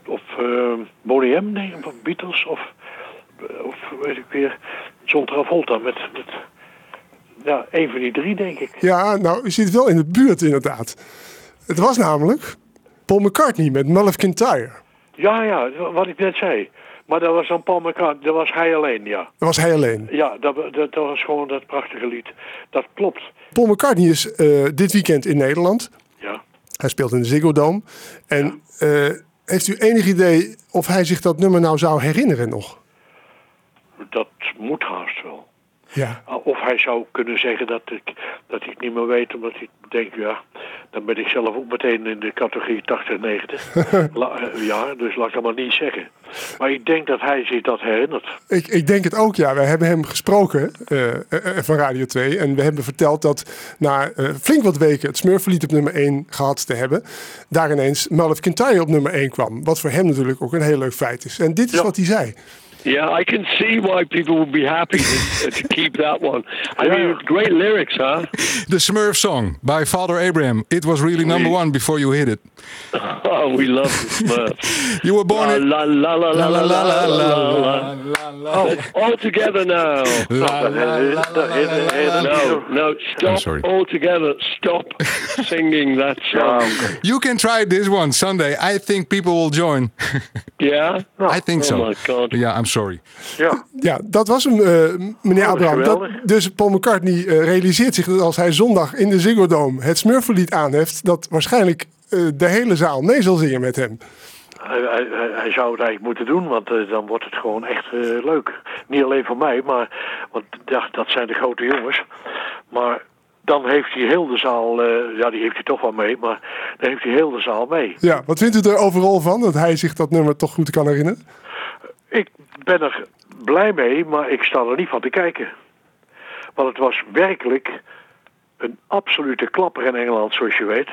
of eh Boney M, nee, of Beatles? Of, eh, of weet ik weer, John Travolta met, met... Ja, een van die drie, denk ik. Ja, nou, u zit wel in de buurt inderdaad. Het was namelijk Paul McCartney met Mulligan Tire. Ja, ja, wat ik net zei. Maar dat was dan Paul McCartney, dat was hij alleen, ja. Dat was hij alleen. Ja, dat, dat, dat was gewoon dat prachtige lied. Dat klopt, Paul McCartney is eh, dit weekend in Nederland. ja. Hij speelt in de Ziggo Dome. En eh, heeft u enig idee of hij zich dat nummer nou zou herinneren nog? Dat moet haast wel. Ja. Of hij zou kunnen zeggen dat ik, dat ik het niet meer weet, omdat ik denk, ja, dan ben ik zelf ook meteen in de categorie 80, 90 La- eh, jaar, dus laat ik dat maar niet zeggen. Maar ik denk dat hij zich dat herinnert. Ik, ik denk het ook, ja. We hebben hem gesproken eh, eh, van Radio 2. En we hebben verteld dat na eh, flink wat weken het Smurflied op nummer 1 gehad te hebben. Daar ineens Melvin Kintyre op nummer 1 kwam. Wat voor hem natuurlijk ook een heel leuk feit is. En dit is Ja. wat hij zei. Yeah, I can see why people would be happy to, to keep that one. I mean, great lyrics, huh? The Smurf song by Father Abraham. It was really number one before you hit it. Oh, we love the Smurfs. you were born in. La la la la la la la la. la la. Oh, all together now. No, no, stop. All together, stop. Singing that song. You can try this one Sunday. I think people will join. Yeah? I think Oh so. my God. Yeah, I'm sorry. Ja, Ja, dat was hem, eh, meneer Oh, Abraham. Dat, geweldig. dus Paul McCartney eh, realiseert zich dat als hij zondag in de Ziggo Dome het Smurflied aanheft... dat waarschijnlijk eh, de hele zaal mee zal zingen met hem. hij, hij, hij- zou het eigenlijk moeten doen, want dan wordt het gewoon echt eh, leuk. Niet alleen voor mij, maar want ja, dat zijn de grote jongens. Maar dan heeft hij heel de zaal, eh, ja die heeft hij toch wel mee, maar dan heeft hij heel de zaal mee. Ja, wat vindt u er overal van dat hij zich dat nummer toch goed kan herinneren? Ik ben er blij mee, maar ik sta er niet van te kijken. Want het was werkelijk een absolute klapper in Engeland, zoals je weet.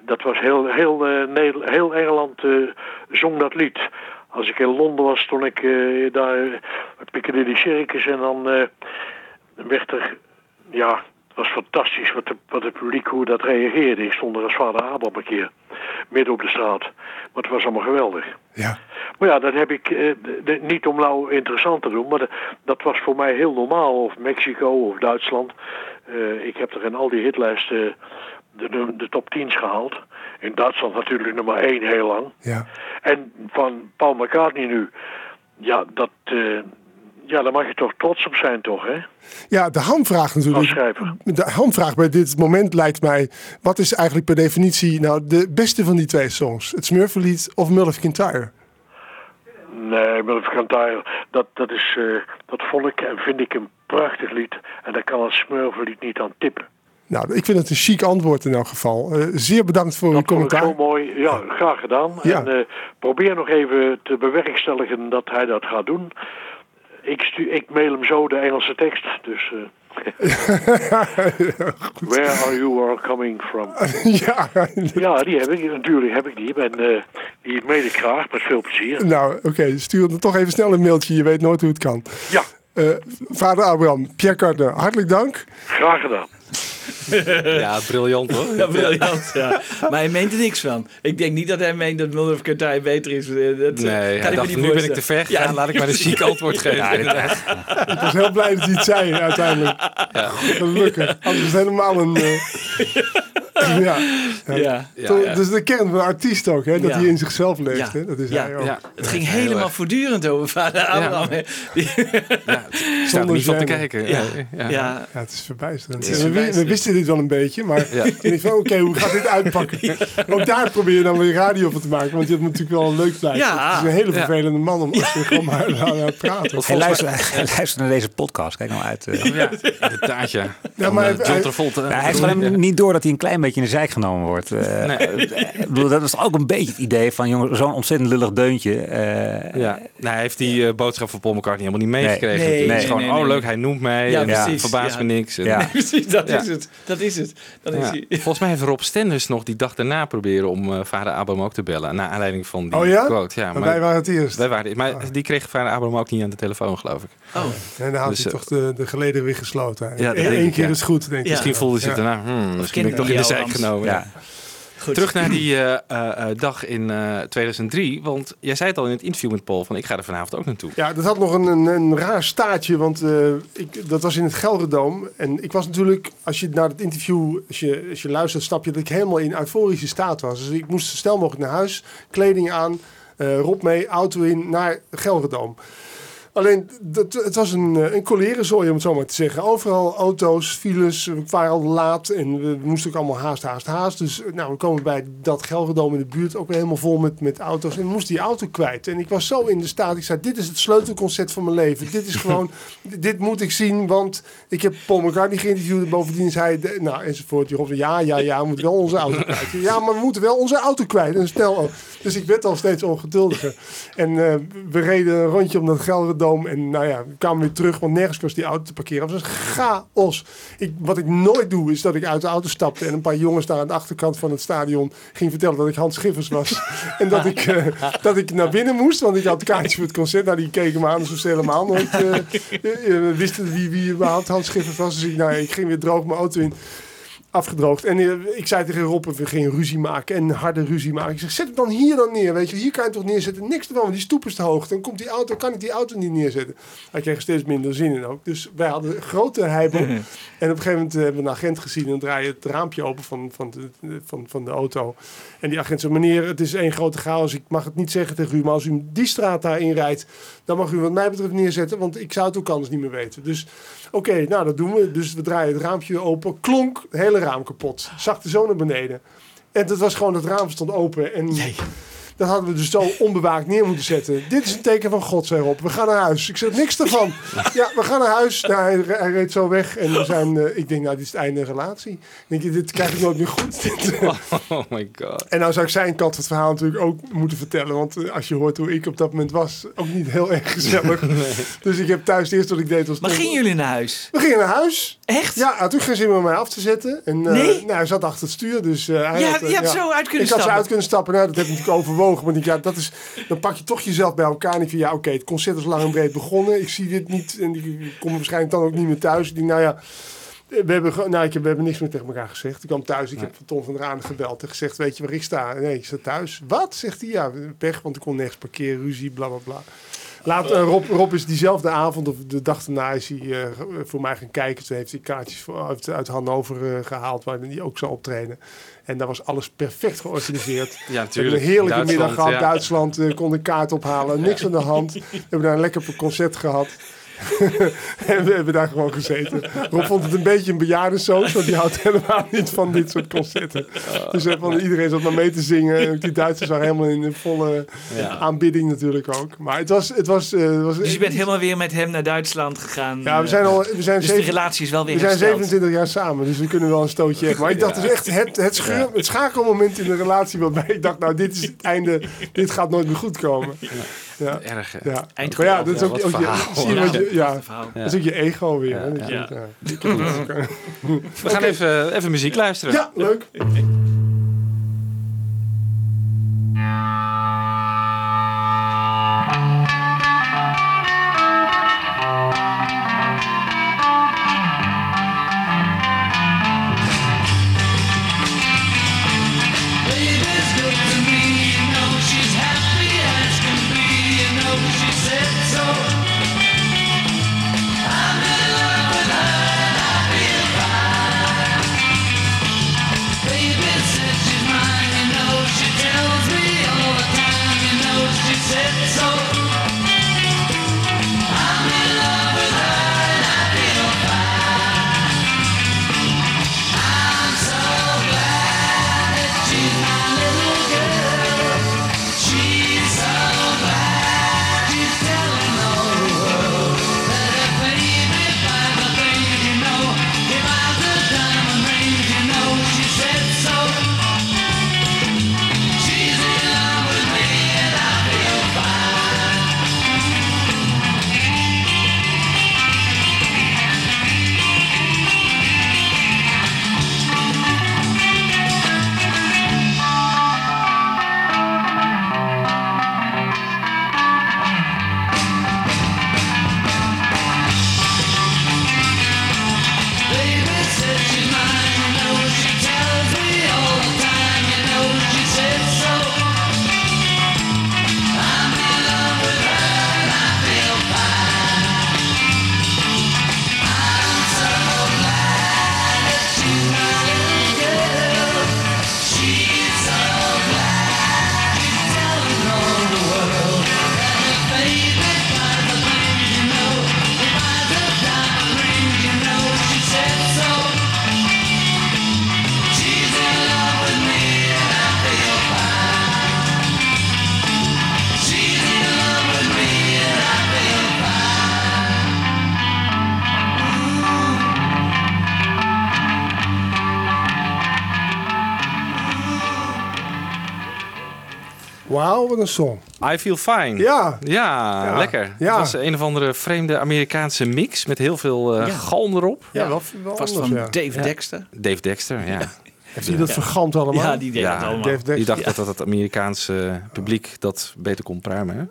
Dat was heel, heel, eh, heel Engeland eh, zong dat lied. Als ik in Londen was, stond ik eh, daar Piccadilly Circus en dan werd er, ja, was fantastisch wat, de, wat het publiek hoe dat reageerde. Ik stond er als vader Abraham een keer, midden op de straat. Maar het was allemaal geweldig. Ja. Maar ja, dat heb ik eh, de- niet om nou interessant te doen, maar de- dat was voor mij heel normaal. Of Mexico of Duitsland. Eh, ik heb er in al die hitlijsten de, de, de top 10's gehaald. In Duitsland natuurlijk nummer 1 heel lang. Ja. En van Paul McCartney nu, ja, dat, eh, ja, daar mag je toch trots op zijn, toch, hè? Ja, de hamvraag natuurlijk. De hamvraag bij dit moment lijkt mij... wat is eigenlijk per definitie nou de beste van die twee songs? Het Smurflied of Mulligan Kintyre? Nee, het Cantaire, dat, dat, is, eh, dat vond ik en vind ik een prachtig lied. En daar kan een smurvenlied niet aan tippen. Nou, ik vind het een chic antwoord in elk geval. Eh, zeer bedankt voor uw Dat commentaar. zo mooi. Ja, graag gedaan. Ja. En eh, probeer nog even te bewerkstelligen dat hij dat gaat doen. Ik, stu ik mail hem zo de Engelse tekst. Dus. eh, where are you all coming from? ja, Ja, die heb ik. Natuurlijk heb ik die. En eh, die mail ik graag met veel plezier. nou oké, stuur dan toch even snel een mailtje. Je weet nooit hoe het kan. Ja, Eh, vader Abraham, Pierre Cardin, hartelijk dank. graag gedaan. Ja, briljant hoor. Ja, briljant. Ja. Maar hij meent er niks van. Ik denk niet dat hij meent dat Mulder of Kartij beter is. Eh, Dat, Nee, kan hij ik dacht, nu ben ik te ver gegaan, laat ik maar een ziek antwoord geven. Ja, Ik was heel blij dat hij het zei uiteindelijk. Gelukkig. Anders is het helemaal een... eh, ja. Ja. Is de kern van een artiest ook, hè? dat Ja. hij in zichzelf leeft. Ja. Hè? Dat is Ja. hij ook. Ja. Het ging helemaal voortdurend over vader Abraham. Ja, ik sta er niet van te kijken. Ja. Ja. Ja. Ja, het is verbijsterend. Het is En we, we verbijsterend. wisten dit wel een beetje, maar Ja. ik van, oké, hoe gaat dit uitpakken? Ook daar probeer je dan weer radio van te maken, want je hebt natuurlijk wel een leuk blijven. Ja. Het is een hele Ja. vervelende man om als je gewoon maar aan het praten. Hey, luister, luister naar deze podcast. Kijk nou uit. eh. Ja, inderdaad, ja. Ja, maar eh, hij- John Travolta. Nou, hij heeft alleen niet door dat hij een klein beetje in de zijk genomen wordt. Eh, Nee. ik bedoel, dat was ook een beetje het idee van jongen, zo'n ontzettend lullig deuntje. eh, Ja, nou, hij heeft die eh, boodschap van Paul McCartney helemaal niet meegekregen. Nee, is gewoon, nee, oh nee. leuk, hij noemt mij. Ja, en verbaast ja. me niks. En- Ja. Precies, dat Ja. is het. Dat is het. Dan is hij. Volgens mij heeft Rob Stenders nog die dag daarna proberen om eh, vader Abraham ook te bellen. Naar aanleiding van die Oh ja? quote. Ja, Maar wij waren het eerst. wij waren, maar die kreeg vader Abraham ook niet aan de telefoon, geloof ik. Oh. En dan had Dus, hij eh, toch de, de geleden weer gesloten. Ja, dat Eén keer ja. is goed, denk ik. Ja. Misschien voelde ze daarna. hmm, misschien ben ik toch in de zijk genomen. ja. Goed. Terug naar die eh, eh, eh, dag in eh, 2003. Want jij zei het al in het interview met Paul. Van ik ga er vanavond ook naartoe. Ja, dat had nog een, een, een raar staartje, want eh, ik, dat was in het Gelderdoom. En ik was natuurlijk, als je naar het interview, als je, als je luistert, snap je dat ik helemaal in euforische staat was. Dus ik moest zo snel mogelijk naar huis, kleding aan, eh Rob mee, auto in, naar Gelderdoom. Alleen, dat, het was een, eh, een colerenzooi, om het zo maar te zeggen. Overal auto's, files, we waren al laat en we moesten ook allemaal haast, haast, haast. Dus eh, nou, we komen bij dat Gelderdoom in de buurt ook helemaal vol met, met auto's. En we moesten die auto kwijt. En ik was zo in de staat, ik zei, dit is het sleutelconcert van mijn leven. Dit is gewoon, dit- moet ik zien, want ik heb Paul McCartney geïnterviewd. En bovendien zei hij, nou, enzovoort. Die zei, ja, ja, ja, we moeten wel onze auto kwijt. Ja, maar we moeten wel onze auto kwijt. En snel ook. Dus ik werd al steeds ongeduldiger. En eh, we reden een rondje om dat En nou ja, we kwamen weer terug, want nergens was die auto te parkeren. Was chaos. Ik, wat ik nooit doe, is dat ik uit de auto stapte... en een paar jongens daar aan de achterkant van het stadion... ging vertellen dat ik Hans Schiffers was. en dat ik, eh, dat ik naar binnen moest, want ik had kaartjes voor het concert. Nou, die keken me aan alsof ze helemaal nooit eh, wisten wie, wie überhaupt Hans Schiffers was. Dus ik, nou, ik ging weer droog mijn auto in afgedroogd. En eh, ik zei tegen Rob, we gingen ruzie maken en harde ruzie maken. Ik zeg, zet hem dan hier dan neer, weet je. Hier kan je toch neerzetten. Niks ervan, want die stoep is te hoog. Dan komt die auto, kan ik die auto niet neerzetten. Hij kreeg steeds minder zin in ook. Dus wij hadden grote heibel. en op een gegeven moment eh, hebben we een agent gezien. En dan draai je het raampje open van, van, de, van, van de auto. En die agent zei, meneer, het is één grote chaos. Ik mag het niet zeggen tegen u, maar als u die straat daarin rijdt... dan mag u wat mij betreft neerzetten, want ik zou het ook anders niet meer weten. Dus oké, nou dat doen we. Dus we draaien het raampje open. Klonk, hele raam kapot. Zakte zo naar beneden. En dat was gewoon, het raam stond open. En dat hadden we dus zo onbewaakt neer moeten zetten. Dit is een teken van God, zei Rob. We gaan naar huis. Ik zeg niks ervan. Ja, we gaan naar huis. Nou, hij, hij reed zo weg. En we zijn, eh, ik denk, nou, dit is het einde relatie. Ik denk, dit krijg ik nooit meer goed. Dit. Oh my god. En nou zou ik zijn kant van het verhaal natuurlijk ook moeten vertellen. Want eh, als je hoort hoe ik op dat moment was, ook niet heel erg gezellig. Dus ik heb thuis het eerste wat ik deed was... Maar gingen jullie naar huis? We gingen naar huis. Echt? Ja, hij had ook geen zin meer om mij af te zetten. En, eh, Nee? nou, hij zat achter het stuur, dus... eh, hij Ja, had, je hebt zo uit kunnen ik had zo stappen. uit kunnen stappen. Nou, dat heb ik natuurlijk overwogen. Maar ik, ja, dat is, dan pak je toch jezelf bij elkaar. En ik vind, ja, oké, het concert is lang en breed begonnen. Ik zie dit niet en ik kom waarschijnlijk dan ook niet meer thuis. Ik denk, nou ja... We hebben, nou, ik heb, we hebben niks meer tegen elkaar gezegd. Ik kwam thuis, ik heb van Tom van Raan gebeld en gezegd: Weet je waar ik sta? Nee, ik sta thuis. Wat? Zegt hij. Ja, pech, want ik kon nergens parkeren, ruzie, bla bla bla. Laat, eh, Rob, Rob is diezelfde avond of de dag daarna is hij eh, voor mij gaan kijken. Toen heeft hij kaartjes voor, uit, uit Hannover eh, gehaald waar hij ook zou optreden. En daar was alles perfect georganiseerd. Ja, We hebben natuurlijk. een heerlijke Duitsland, middag gehad. ja. Duitsland kon een kaart ophalen. Niks aan de hand. We hebben daar een lekker concert gehad. En we hebben daar gewoon gezeten. Rob vond het een beetje een bejaardensoos, want die houdt helemaal niet van dit soort concerten. Dus van, iedereen zat maar mee te zingen. En die Duitsers waren helemaal in een volle Ja. aanbidding natuurlijk ook. Maar het was... Het was, eh, was Dus je bent helemaal weer met hem naar Duitsland gegaan. Ja, we zijn al... We zijn dus de zeven- relatie is wel weer we zijn hersteld. 27 jaar samen, dus we kunnen wel een stootje hebben. Maar ik dacht, is echt het, het, scheur, het schakelmoment in de relatie waarbij ik dacht, nou, dit is het einde, dit gaat nooit meer goed komen. Ja. Erg? Ja. Maar ja, dat is ook, je, ja, dat is ook je ego weer. hè, eh. We gaan even, even muziek luisteren. Ja, leuk. Een song. I Feel Fine. Ja. Ja, Ja. lekker. Ja. Het was een of andere vreemde Amerikaanse mix met heel veel eh, Ja. galm erop. Ja, wel, wel Vast anders, van ja. Dave Ja. Dexter. Dave Dexter, ja. Heeft hij dat vergant allemaal? Ja, die deed Ja, het allemaal. Die dacht dat, dat het Amerikaanse publiek dat beter kon pruimen. Hè?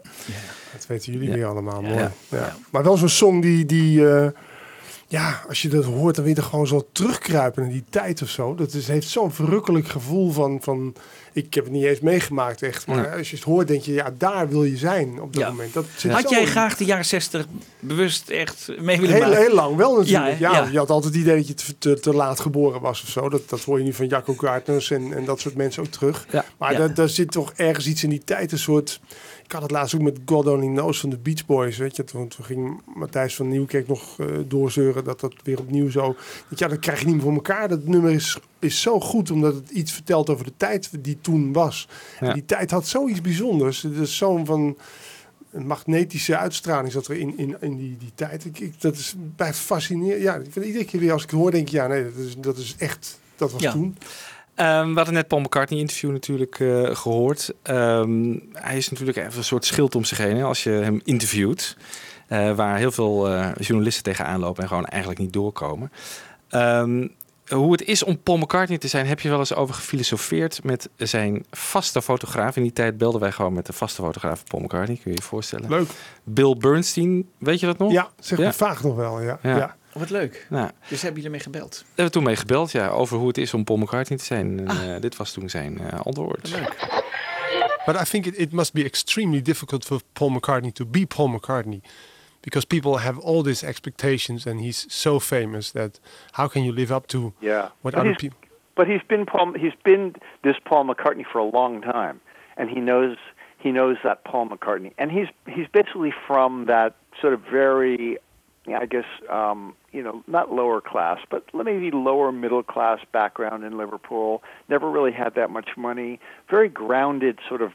Dat weten jullie Ja. weer allemaal. Mooi. Ja. Ja. Maar wel zo'n song die, die eh, ja, als je dat hoort, dan wil je er gewoon zo terugkruipen in die tijd of zo. Dat is, heeft zo'n verrukkelijk gevoel van, van, ik heb het niet eens meegemaakt echt, maar Ja. als je het hoort, denk je, ja, daar wil je zijn op dat Ja. moment. Dat zit Had jij in. graag de jaren 60 bewust echt mee willen Heel, maken? heel lang wel natuurlijk. Ja. Je had altijd het idee dat je te, te, te laat geboren was of zo. Dat, dat hoor je nu van Jacco Gartners en, en dat soort mensen ook terug. Maar daar, daar zit toch ergens iets in die tijd, een soort... Ik had het laatst ook met God Only Knows van de Beach Boys, weet je. Toen, toen ging Matthijs van Nieuwkerk nog eh, doorzeuren dat dat weer opnieuw zo... Dat, ja, dat krijg je niet meer voor elkaar. Dat nummer is, is zo goed, omdat het iets vertelt over de tijd die toen was. Ja. En die tijd had zoiets bijzonders. Het is zo'n van een magnetische uitstraling zat er in, in, in die, die tijd. Ik, ik, dat is bij fascinerend. Ja, ik vind iedere keer weer als ik het hoor, denk ik, ja, nee, dat is, dat is echt, dat was Ja. toen. Ehm, we hadden net Paul McCartney interview natuurlijk eh, gehoord. Ehm, hij is natuurlijk even een soort schild om zich heen hè, als je hem interviewt. Eh, waar heel veel eh, journalisten tegenaan lopen en gewoon eigenlijk niet doorkomen. Ehm, hoe het is om Paul McCartney te zijn, heb je wel eens over gefilosofeerd met zijn vaste fotograaf. In die tijd belden wij gewoon met de vaste fotograaf Paul McCartney, kun je je voorstellen. Leuk. Bill Bernstein, weet je dat nog? Ja, zeg Ja. me vaag nog wel, ja. Ja. ja. Wat leuk. Nou, Dus heb je ermee gebeld? daar hebben we toen mee gebeld, ja, over hoe het is om Paul McCartney te zijn. En, Ah. eh, dit was toen zijn eh, antwoord. Leuk. But I think it, it must be extremely difficult for Paul McCartney to be Paul McCartney because people have all these expectations and he's so famous that how can you live up to Yeah. what But other he's- people But he's been Paul. He's been this Paul McCartney for a long time, and he knows he knows that Paul McCartney, and he's he's basically from that sort of very, I guess, um, you know, not lower class, but maybe lower middle class background in Liverpool. Never really had that much money. Very grounded sort of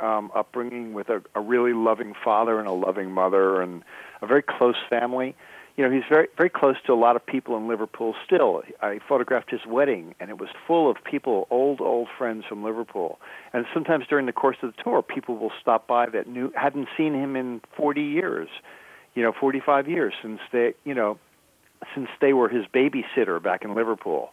um, upbringing with a, a really loving father and a loving mother, and a very close family you know, he's very very close to a lot of people in Liverpool still. I photographed his wedding, and it was full of people, old old friends from Liverpool. And sometimes during the course of the tour, people will stop by that knew hadn't seen him in 40 years, you know, 45 years since they, you know, since they were his babysitter back in Liverpool,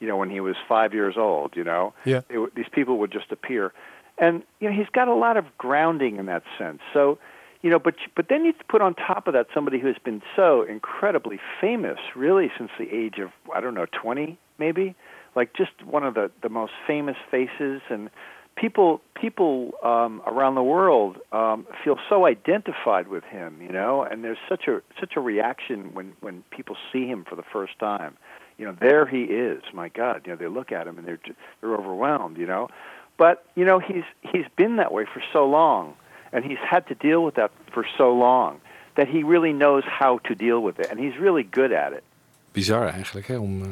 you know, when he was five years old. You know, Yeah. Would- these people would just appear, and you know, he's got a lot of grounding in that sense. So you know, but but then you put on top of that somebody who has been so incredibly famous, really since the age of I don't know twenty maybe, like just one of the the most famous faces, and people people um, around the world um, feel so identified with him, you know, and there's such a such a reaction when when people see him for the first time. You know, there he is. My God, you know, they look at him and they're they're overwhelmed, you know. But you know, he's he's been that way for so long, and he's had to deal with that for so long that he really knows how to deal with it, and he's really good at it. Bizar eigenlijk, hè, om eh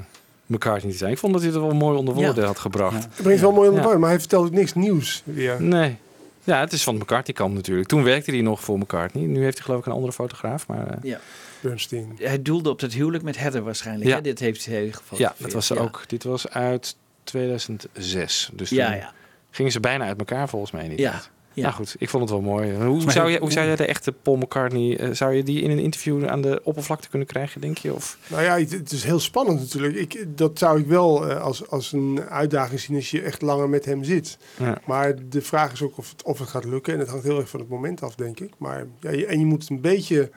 McCartney te zijn. Ik vond dat hij het wel mooi onder woorden Ja. had gebracht. Het brengt wel mooi onder Ja. woorden, maar hij vertelt ook niks nieuws weer. Nee. Ja, het is van McCartney-kant natuurlijk. Toen werkte hij nog voor McCartney. Nu heeft hij geloof ik een andere fotograaf. Maar eh, Ja. Bernstein. Hij doelde op het huwelijk met Heather waarschijnlijk. Ja. Hè? Dit heeft hij ja, gefotografeerd. dat was ja. ook. Dit was uit 2006. Dus Ja, toen ja. gingen ze bijna uit elkaar volgens mij. die Ja. Ja. Nou goed, ik vond het wel mooi. Hoe zou, je, hoe zou jij de echte Paul McCartney... eh, zou je die in een interview aan de oppervlakte kunnen krijgen, denk je? Of... Nou ja, het, het is heel spannend natuurlijk. Ik, dat zou ik wel eh, als, als een uitdaging zien als je echt langer met hem zit. Ja. Maar de vraag is ook of het, of het gaat lukken. En het hangt heel erg van het moment af, denk ik. Maar ja, je- en je moet het een beetje...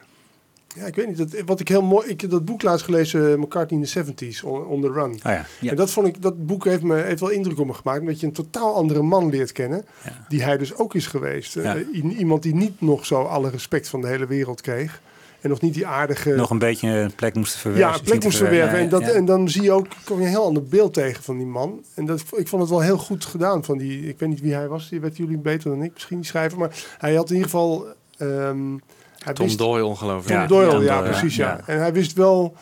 Ja, ik weet niet. Dat, wat ik heel mooi... Ik heb dat boek laatst gelezen, eh, McCartney in de 70s, On, on the Run. Oh ja. Ja. En dat, vond ik, dat boek heeft, me, heeft wel indruk op me gemaakt. Omdat je een totaal andere man leert kennen. Ja. Die hij dus ook is geweest. I- iemand die niet nog zo alle respect van de hele wereld kreeg. En nog niet die aardige... Nog een beetje een plek moesten verwerven. Ja, een plek moest verwerven. En, dat, en dan zie je ook kom je een heel ander beeld tegen van die man. En dat, ik vond het wel heel goed gedaan van die. Ik weet niet wie hij was. Die weten jullie beter dan ik misschien die schrijver. Maar hij had in ieder geval. ehm hij Tom wist, Doyle ongelooflijk. Tom Ja, Doyle, Tom ja, Doyle, precies. Ja. En hij wist wel.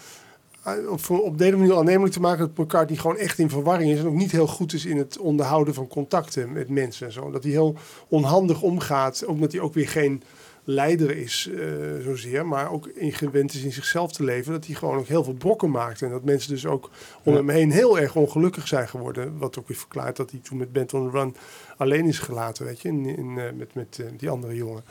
eh, Op, op deze manier aannemelijk te maken dat McCartney gewoon echt in verwarring is. En ook niet heel goed is in het onderhouden van contacten met mensen en zo. Dat hij heel onhandig omgaat. Ook dat hij ook weer geen leider is eh, zozeer, maar ook ingewend is in zichzelf te leven, dat hij gewoon ook heel veel brokken maakt. En dat mensen dus ook om Ja. hem heen heel erg ongelukkig zijn geworden. Wat ook weer verklaart dat hij toen met Bent on the Run alleen is gelaten, weet je, in, in, eh, met, met die andere jongen.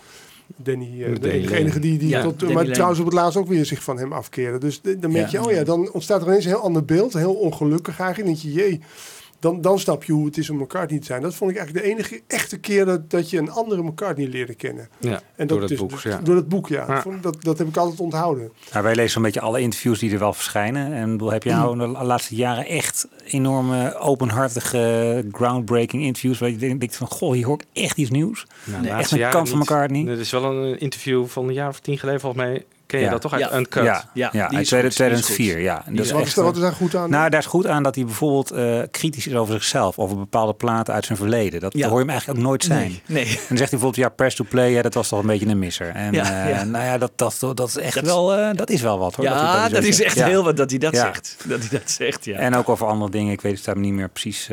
Danny, eh, Met de enige, die, die Ja, tot, Danny maar Lane. trouwens op het laatst ook weer zich van hem afkeerde. Dus de- dan merk je, oh ja, dan ontstaat er ineens een heel ander beeld, heel ongelukkig eigenlijk. Dan denk je, jee, dan, dan snap je hoe het is om McCartney te zijn. Dat vond ik eigenlijk de enige echte keer dat, dat je een andere McCartney leerde kennen. Ja, En door dat is boek, dus- ja. Door dat boek, ja. Ja. Dat Dat, dat heb ik altijd onthouden. Nou, wij lezen zo'n beetje alle interviews die er wel verschijnen. En heb je nou in de la- laatste jaren echt enorme, openhartige, groundbreaking interviews... waar je denkt van, goh, hier hoor ik echt iets nieuws. Nou, echt een kant van niet. McCartney. Er is wel een interview van een jaar of tien geleden volgens mij. Ken je Ja. dat toch uit Ja. Uncut? Ja, Ja, ja, die uit is goed, die is 2004, goed. ja. En Die dat is is Wat echt, is, daar, wat is daar goed aan? Nou, daar is goed aan dat hij bijvoorbeeld eh, kritisch is over zichzelf, over bepaalde platen uit zijn verleden. Dat, Ja. dat hoor je hem eigenlijk ook nooit zijn. Nee. En dan zegt hij bijvoorbeeld, ja, press to play, ja, dat was toch een beetje een misser. En Ja, eh, ja. nou ja, dat, dat, dat is echt Dat- wel, eh, dat is wel wat hoor. hij- Ja, dat zo is echt Ja. heel wat dat hij dat Ja. zegt. Dat hij dat zegt, ja. En ook over andere dingen, ik weet het daar niet meer precies.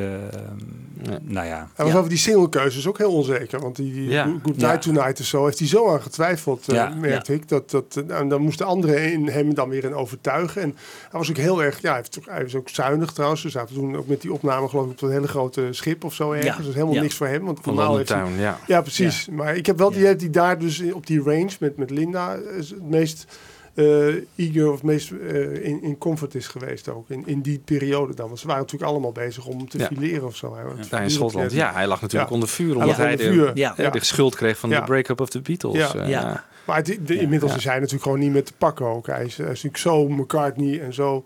Nou ja. Hij was Ja. over die singlekeuzes ook heel onzeker. Want die, die Ja. Good Ja. Night Tonight en zo heeft hij zo aan getwijfeld, eh, merkte ik. Dat, dat, nou, dan moesten anderen in hem dan weer in overtuigen. En hij was ook heel erg, ja, hij, heeft, hij was ook zuinig trouwens. We zaten toen ook met die opname geloof ik op een hele grote schip of zo ergens. Ja. Dat is helemaal Ja. niks voor hem. Want Van normaal London heeft hij- Town, ja. Ja, precies. Maar ik heb wel die, die daar dus op die range met, met Linda is het meest eh eager of het meest eh, in, in comfort is geweest ook. In, in die periode dan. Want ze waren natuurlijk allemaal bezig om te Ja. fileren of zo. Daar in Schotland. Ja, hij lag natuurlijk Ja. onder vuur. Omdat hij, onder de, vuur. Ja. ja, de schuld kreeg van Ja. de break-up of the Beatles. Ja. Eh, Ja. Maar het, de- inmiddels is hij natuurlijk gewoon niet meer te pakken ook. Hij is, hij is natuurlijk zo McCartney en zo,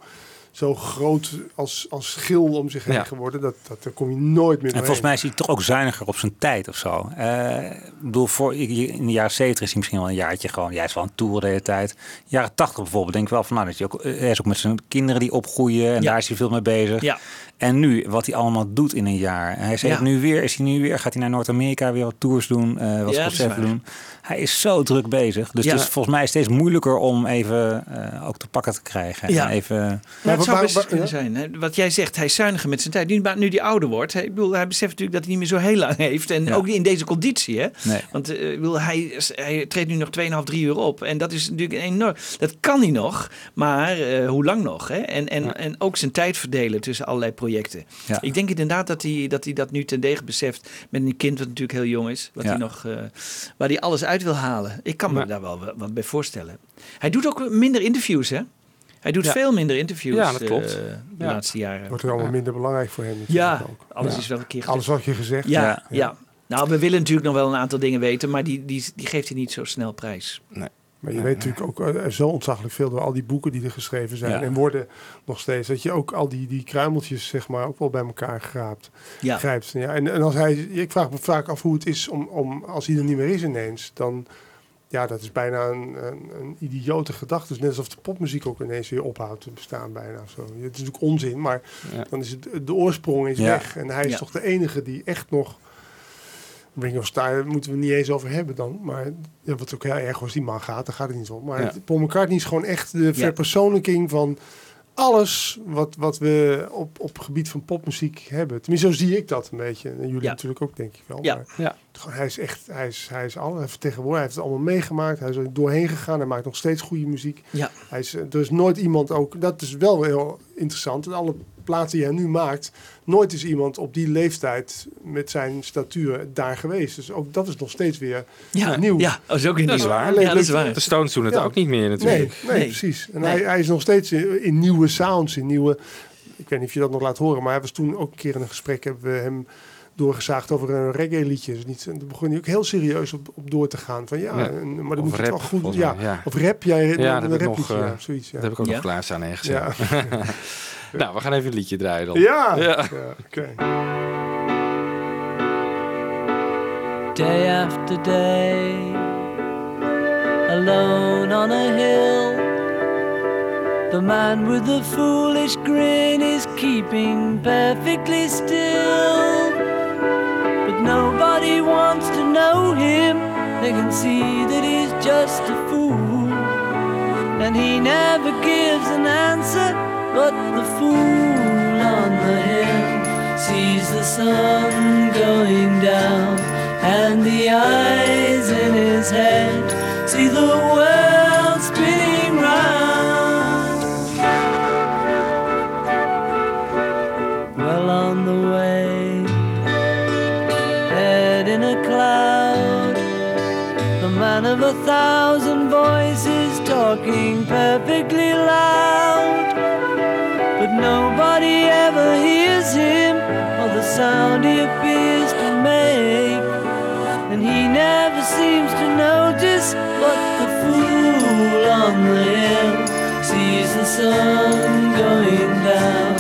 zo groot als, als schil om zich heen Ja. geworden. Dat, dat, daar kom je nooit meer En volgens mij is hij toch ook zuiniger op zijn tijd of zo. Eh, ik bedoel, voor, in de jaren 70 is hij misschien wel een jaartje gewoon. Jij is wel een tour de hele tijd. Jaren 80 bijvoorbeeld, denk ik wel van nou, dat je ook, hij is ook met zijn kinderen die opgroeien en Ja. daar is hij veel mee bezig. Ja. En nu, wat hij allemaal doet in een jaar. Hij zegt Ja. nu weer, is hij nu weer, gaat hij naar Noord-Amerika weer wat tours doen, eh, wat concerten waar. doen. Hij is zo druk bezig. Dus Ja. het is volgens mij steeds moeilijker om even eh, ook te pakken te krijgen. Ja. En even, Maar het zou best kunnen zijn. Hè? Wat jij zegt, hij is zuiniger met zijn tijd. Nu, nu die ouder wordt, hij, ik bedoel, hij beseft natuurlijk dat hij niet meer zo heel lang heeft. En Ja. ook niet in deze conditie. Hè? nee. Want eh, ik bedoel, hij, is- hij treedt nu nog 2,5, 3 uur op. En dat is natuurlijk enorm. Dat kan hij nog, maar eh, hoe lang nog? Hè? En, en, Ja. en ook zijn tijd verdelen tussen allerlei projecten. Ja. Ik denk inderdaad dat hij, dat hij dat nu ten dege beseft. Met een kind wat natuurlijk heel jong is. Wat Ja. hij nog, eh, waar hij alles uit wil halen. Ik kan me Ja. daar wel wa- wat bij voorstellen. Hij doet ook minder interviews, hè? Hij doet Ja. veel minder interviews Ja, dat klopt. eh, de Ja. laatste jaren. Wordt er allemaal minder belangrijk voor hem natuurlijk Ja, ook. alles is wel een keer Alles wat je gezegd ja, Ja. ja. Nou, we willen natuurlijk nog wel een aantal dingen weten, maar die, die, die geeft hij niet zo snel prijs. Maar je weet natuurlijk ook eh, zo ontzaglijk veel door al die boeken die er geschreven zijn. En worden nog steeds. Dat je ook al die, die kruimeltjes zeg maar ook wel bij elkaar graapt. Ja, grijpt. Ja, en, en als hij, ik vraag me vaak af hoe het is om, om als hij er niet meer is ineens, dan ja, dat is bijna een, een, een idiote gedachte. Dus net alsof de popmuziek ook ineens weer ophoudt te bestaan bijna. Of zo. Het is natuurlijk onzin, maar Ja. dan is het de oorsprong is Ja. weg. En hij is Ja. toch de enige die echt nog. Ring of Star daar moeten we niet eens over hebben dan. Maar ja, wat ook heel erg was, die man gaat, daar gaat het niet om. Maar Ja. Paul McCartney is gewoon echt de verpersoonlijking van alles wat, wat we op, op gebied van popmuziek hebben. Tenminste, zo zie ik dat een beetje. En jullie Ja. natuurlijk ook, denk ik wel. Ja. Maar Ja. gewoon, hij is echt, hij is, hij is alles. Hij vertegenwoordigt, hij heeft het allemaal meegemaakt. Hij is er doorheen gegaan. Hij maakt nog steeds goede muziek. ja, Hij is, er is nooit iemand ook, dat is wel heel interessant. In alle platen die hij nu maakt, nooit is iemand op die leeftijd met zijn statuur daar geweest. Dus ook dat is nog steeds weer ja, nieuw. ja, dat is ook een Dat is nieuw. waar. Ja, dat is waar. De Stones doen het Ja. ook niet meer Nee, natuurlijk. nee, Nee. precies. En Nee. Hij, hij is nog steeds in, in nieuwe sounds, in nieuwe... Ik weet niet of je dat nog laat horen, maar hij was toen ook een keer in een gesprek... hebben we hem doorgezaagd over een reggae liedje. Dus niet, en toen begon hij ook heel serieus op, op door te gaan. Van, ja, Ja. en- maar dan Of moet je het rap, wel goed... Ja, ja. Of rap, jij Ja, een dat heb ik rapliedje, nog, eh, ja, zoiets. Ja. Dat heb ik ook Ja. nog klaarstaan ergens. Ja. Nou, we gaan even een liedje draaien dan. Ja, Ja. ja. oké. day after day, alone on a hill. The man with the foolish grin is keeping perfectly still. But nobody wants to know him, they can see that he's just a fool. And he never gives an answer, but the fool on the hill sees the sun going down and the eyes in his head See the world spinning round. Well on the way, head in a cloud. The man of a thousand voices talking perfectly loud. Him or the sound he appears to make. And he never seems to notice what the fool on the hill sees the sun going down.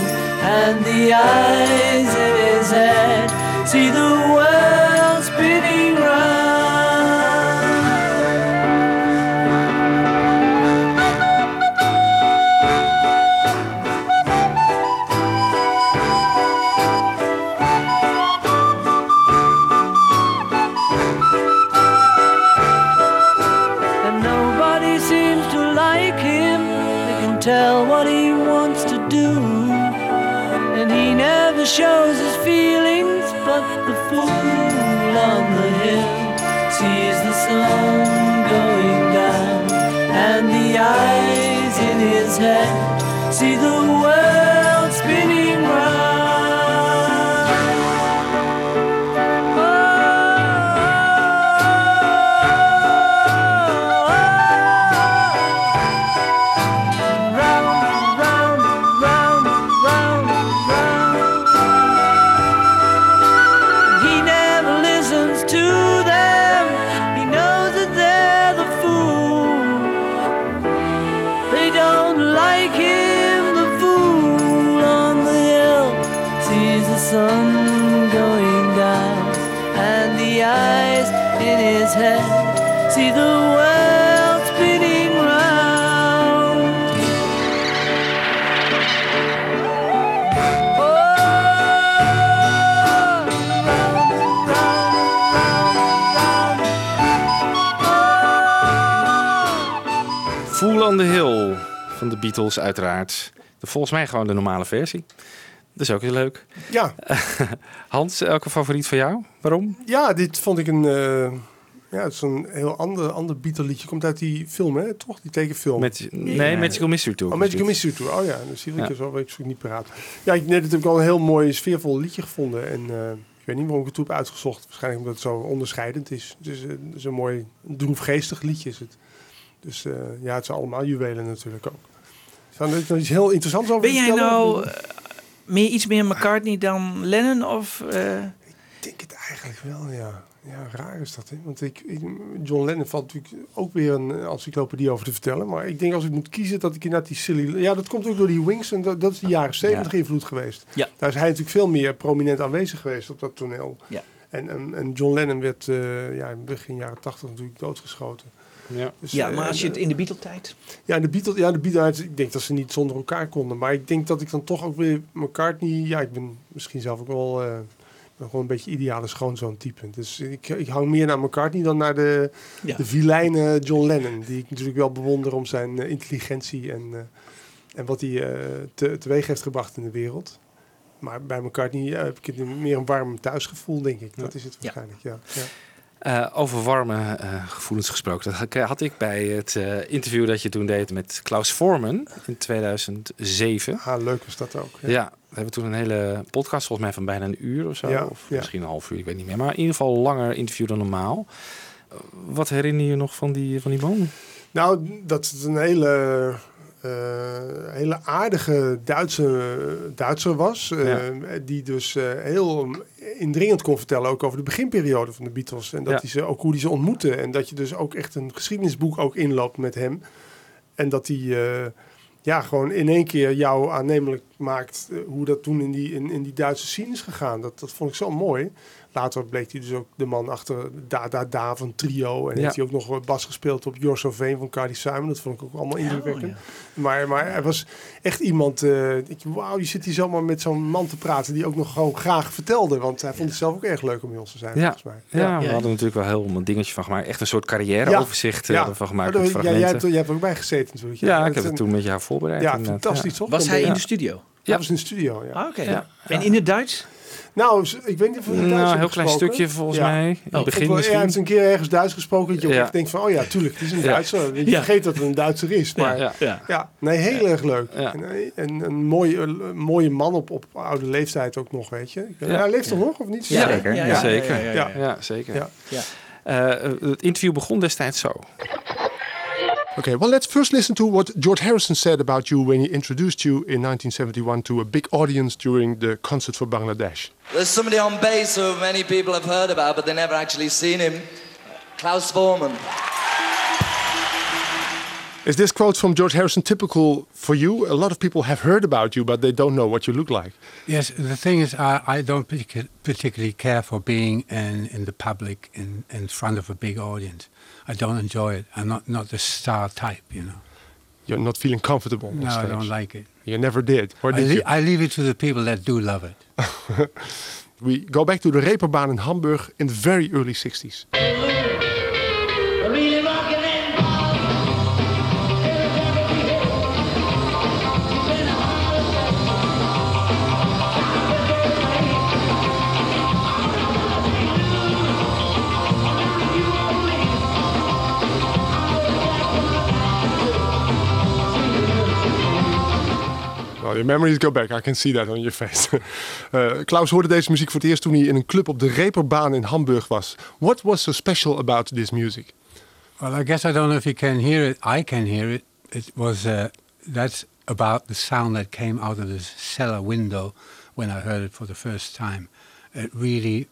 And the eyes in his head see the world spinning uiteraard. De, volgens mij gewoon de normale versie. Dat is ook heel leuk. Ja. Hans, elke favoriet van jou? Waarom? Ja, dit vond ik een... eh, ja, het is een heel ander, ander Beatle liedje. Komt uit die film, hè? Toch? Die tekenfilm. Met, nee, Magical Mystery Tour. Oh, Magical Mystery Tour. Oh ja, dan zie ik Ja. zo, weet ik niet paraat. Ja, ik net heb ik al een heel mooi sfeervol liedje gevonden. En eh, ik weet niet waarom ik het toen heb uitgezocht. Waarschijnlijk omdat het zo onderscheidend is. Het is, eh, het is een mooi droefgeestig liedje is het. Dus ja, het zijn allemaal juwelen natuurlijk ook. Zou er nog iets heel interessants over Ben jij vertellen? nou eh, meer, iets meer McCartney dan Lennon? Of, eh, denk het eigenlijk wel, ja. Ja, raar is dat, hè? Want ik, ik- John Lennon valt natuurlijk ook weer een encyclopedie over te vertellen. Maar ik denk als ik moet kiezen dat ik inderdaad die silly... Ja, dat komt ook door die Wings en dat, dat is de jaren 70 invloed geweest. Ja. Daar is hij natuurlijk veel meer prominent aanwezig geweest op dat toneel. Ja. En, en, en John Lennon werd eh, ja, in begin jaren 80 natuurlijk doodgeschoten. Ja, Dus, ja, eh, maar als je het in de Beatle-tijd... ja, de Beatles, ja, de Beatles, ik denk dat ze niet zonder elkaar konden. Maar ik denk dat ik dan toch ook weer McCartney... Ja, ik ben misschien zelf ook wel eh, gewoon een beetje ideale schoonzoon type. Dus ik, ik hang meer naar McCartney dan naar de, Ja. de vilijne John Lennon. Die ik natuurlijk wel bewonder om zijn eh, intelligentie en, eh, en wat hij eh, te, teweeg heeft gebracht in de wereld. Maar bij McCartney eh, heb ik het meer een warm thuisgevoel, denk ik. Dat is het waarschijnlijk, ja. ja. Eh, over warme eh, gevoelens gesproken. Dat had- ik bij het eh, interview dat je toen deed met Klaus Forman in 2007. Ah, leuk is dat ook. Ja. we hebben toen een hele podcast, volgens mij van bijna een uur of zo. Ja, of ja. misschien een half uur, ik weet niet meer. Maar in ieder geval een langer interview dan normaal. Wat herinner je nog van die, van die man? Nou, dat het een hele, hele aardige Duitse, Duitser was. Ja. Die dus heel indringend kon vertellen ook over de beginperiode van de Beatles. En dat Ja. hij ze, ook hoe hij ze ontmoette. En dat je dus ook echt een geschiedenisboek ook inloopt met hem. En dat hij eh, ja, gewoon in één keer jou aannemelijk maakt eh, hoe dat toen in die, in, in die Duitse scene is gegaan. Dat, dat vond ik zo mooi. Later bleek hij dus ook de man achter Da Da Da van Trio. En Ja. heeft hij ook nog bas gespeeld op So Vain van Carly Simon. Dat vond ik ook allemaal indrukwekkend. Maar, maar hij was echt iemand... eh ik, wauw, je zit hier zomaar met zo'n man te praten... die ook nog gewoon graag vertelde. Want hij vond het zelf ook erg leuk om bij ons te zijn, Ja, volgens mij. ja, we hadden natuurlijk wel heel een dingetje van gemaakt. Echt een soort carrièreoverzicht eh, ervan gemaakt. Maar met daar- ja, jij, hebt, jij hebt ook bij gezeten natuurlijk. Ja, ik heb het een- toen met jou voorbereid. Ja, inderdaad. fantastisch Ja. toch? Was hij in de studio? Hij was in de studio, ja. Ah, Oké. Ja. En in het Duits? Nou, ik weet niet of we het Nou, een heel klein gesproken. stukje volgens mij. In het Ook begin wel- misschien. Ja, het is een keer ergens Duits gesproken. Dat je Ja. echt denkt van, oh ja, tuurlijk, het is een Ja. Duitser. Je Ja. vergeet dat het een Duitser is. Maar Ja. ja, Ja. nee, heel erg leuk. En, eh, en een mooie, een mooie man op, op oude leeftijd ook nog, weet je. Ik ben- Ja. Hij leeft toch nog, of niet? Ja, zeker. Ja, zeker. Ja, Ja, ja. zeker. Ja. Eh, het interview begon destijds zo. Okay, well, let's first listen to what George Harrison said about you when he introduced you in 1971 to a big audience during the concert for Bangladesh. There's somebody on bass who many people have heard about, but they never actually seen him. Klaus Forman. Is this quote from George Harrison typical for you? A lot of people have heard about you, but they don't know what you look like. Yes, the thing is, I, I don't particularly care for being in, in the public in, in front of a big audience. I don't enjoy it. I'm not, not the star type, you know. You're not feeling comfortable on No, I don't like it. You never did. Or I, did le- you? I leave it to the people that do love it. we go back to the Reeperbahn in Hamburg in the very early 60s. Your memories go back. I can see that on your face. Eh, Klaus hoorde deze muziek voor het eerst toen hij in een club op de Reeperbaan in Hamburg was. What was so special about this music? Well, I guess I don't know if you can hear it. I can hear it. It was uh, that's about the sound that came out of the cellar window when I heard it for the first time. It really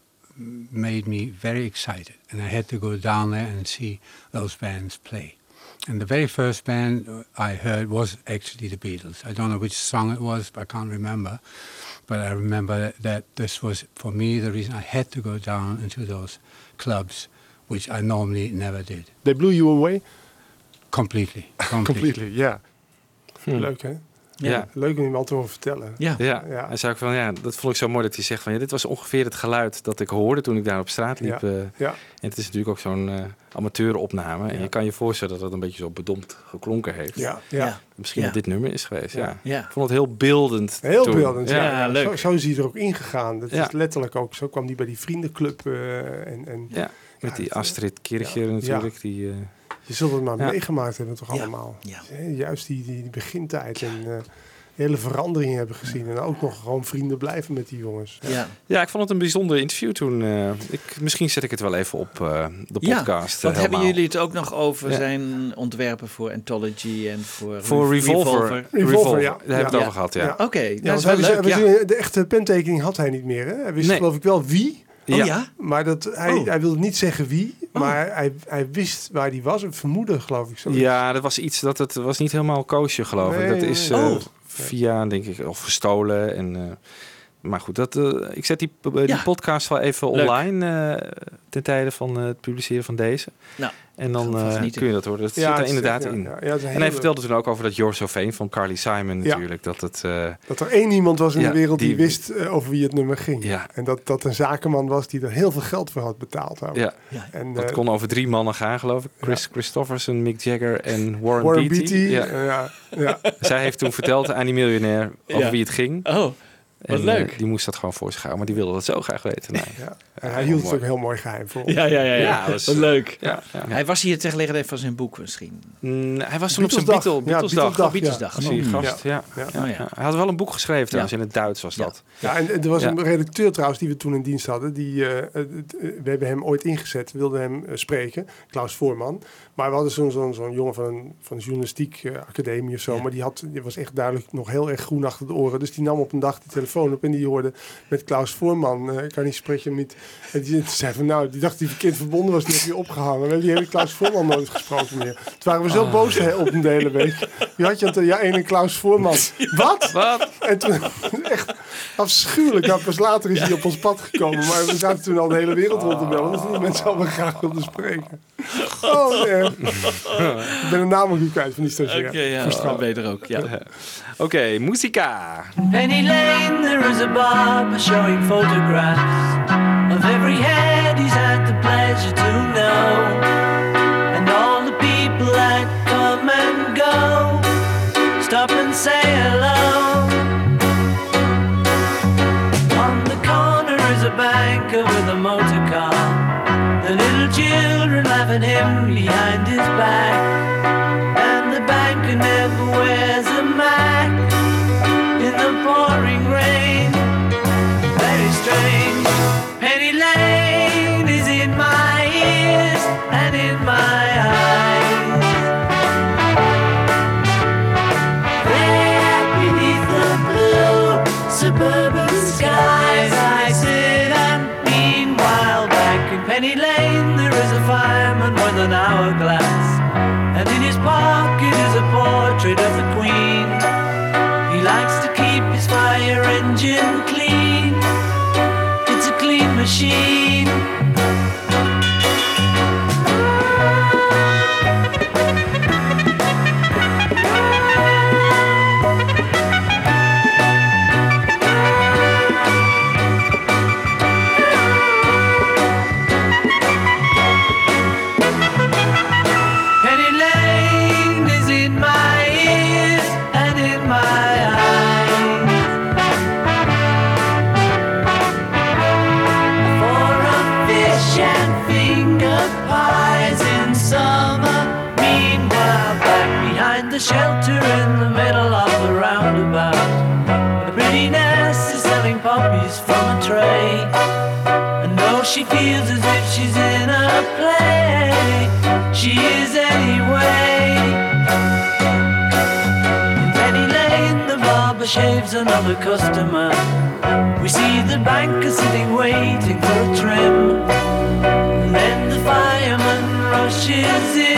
made me very excited, and I had to go down there and see those bands play. And the very first band I heard was actually the Beatles. I don't know which song it was, I can't remember. But I remember that, that this was, for me, the reason I had to go down into those clubs, which I normally never did. They blew you away? Completely. Completely, yeah. Hmm. Leuk, hè? Ja. Leuk om iemand te horen vertellen. Ja. Hij zei ook van, ja, dat vond ik zo mooi dat hij zegt van, ja, dit was ongeveer het geluid dat ik hoorde toen ik daar op straat liep. Ja. eh. Ja. En het is natuurlijk ook zo'n eh amateuropname. En je kan je voorstellen dat het een beetje zo bedompt geklonken heeft. Ja. Ja. Misschien Ja. dat dit nummer is geweest, ja. Ja. Ik vond het heel beeldend. Heel toen. beeldend, ja. Ja, leuk. Zo, zo is hij er ook ingegaan. Dat Ja. is letterlijk ook, zo kwam hij bij die vriendenclub. eh, en, en, Ja, met die Astrid Kirchner natuurlijk. Die, eh, Je zult het maar Ja. meegemaakt hebben toch allemaal. Hè, Juist die, die, die begintijd en eh, hele veranderingen hebben gezien. En ook nog gewoon vrienden blijven met die jongens. Ja, ik vond het een bijzonder interview toen. eh, ik, misschien zet ik het wel even op eh, de podcast. Ja, eh, hebben jullie het ook nog over Ja. zijn ontwerpen voor Anthology en voor, Voor Revolver. Revolver, ja. Daar hebben we het over gehad, ja. Oké, Ja, dat is wel leuk. Ja. De echte pentekening had hij niet meer. Hè? Hij wist Nee. geloof ik wel wie. Oh, Ja. ja? Maar dat, hij, Oh. hij wilde niet zeggen wie. Maar hij, hij wist waar hij was. Een vermoeden geloof ik zo. Ja, dat was iets dat het was niet helemaal koosje, geloof ik. Nee, Dat is nee. eh, Oh. via, denk ik, of gestolen. En, eh, maar goed, dat, eh, ik zet die, die Ja. podcast wel even Leuk. online eh, ten tijde van eh, het publiceren van deze. Nou, en dan eh, kun je dat horen. Dat Ja, zit er inderdaad in. ja, en hij vertelde toen ook over dat You're So Vain van Carly Simon Ja. natuurlijk. Dat het... eh, Dat er één iemand was in Ja, de wereld die, die- wist eh, over wie het nummer ging. Ja. En dat dat een zakenman was die er heel veel geld voor had betaald. Ja, En, dat eh, kon over drie mannen gaan, geloof ik. Chris Christofferson, Mick Jagger en Warren, Warren Beatty. Beatty, Ja. eh, ja, ja. Zij heeft toen verteld aan die miljonair over Ja. wie het ging. Oh, wat En, leuk. eh, die moest dat gewoon voor zich houden, maar die wilde dat zo graag weten. Nee. Ja. En hij hield het ook heel mooi geheim voor. Ja, ja, ja. ja. Was- Wat leuk. Ja, ja. Hij was hier gelegenheid van zijn boek misschien. Mm, hij was toen op zijn. Beatle, Ja, Beatlesdag. Beatlesdag, Mm. gast, ja. Ja. Ja. Oh, ja. Ja. Hij had wel een boek geschreven trouwens, in het Duits was dat. Ja, en er was Ja. een redacteur trouwens die we toen in dienst hadden. Die, eh, eh, eh, we hebben hem ooit ingezet, wilden hem eh, spreken, Klaus Voorman. Maar we hadden zo'n zo'n zo'n jongen van een, van een journalistiek eh, academie of zo. Maar die, had, die was echt duidelijk nog heel erg groen achter de oren. Dus die nam op een dag de telefoon op en die hoorde met Klaus Voorman, eh kan niet spreken niet. En die zei van nou, die dacht hij verkeerd verbonden was, die heb je opgehangen. We hebben die hele Klaus Voorman nooit gesproken meer. Toen waren we zo Ah. boos hè, op een de hele week. Wie had je aan ja, ene Klaus Voorman. Wat? Wat? En toen, echt afschuwelijk. Nou, pas later is hij op ons pad gekomen. Maar we zaten toen al de hele wereld rond te bellen. Dus die mensen allemaal graag wilden spreken. Oh, nee. Ik ben de naam ook niet kwijt van die stagiair. Oké, ja, dat gaan. weet er ook. Ja. Oké, muzika. Penny Lane, there is a barber showing photographs of every him behind his back. Barber shaves another customer. We see the banker sitting waiting for a trim. And then the fireman rushes in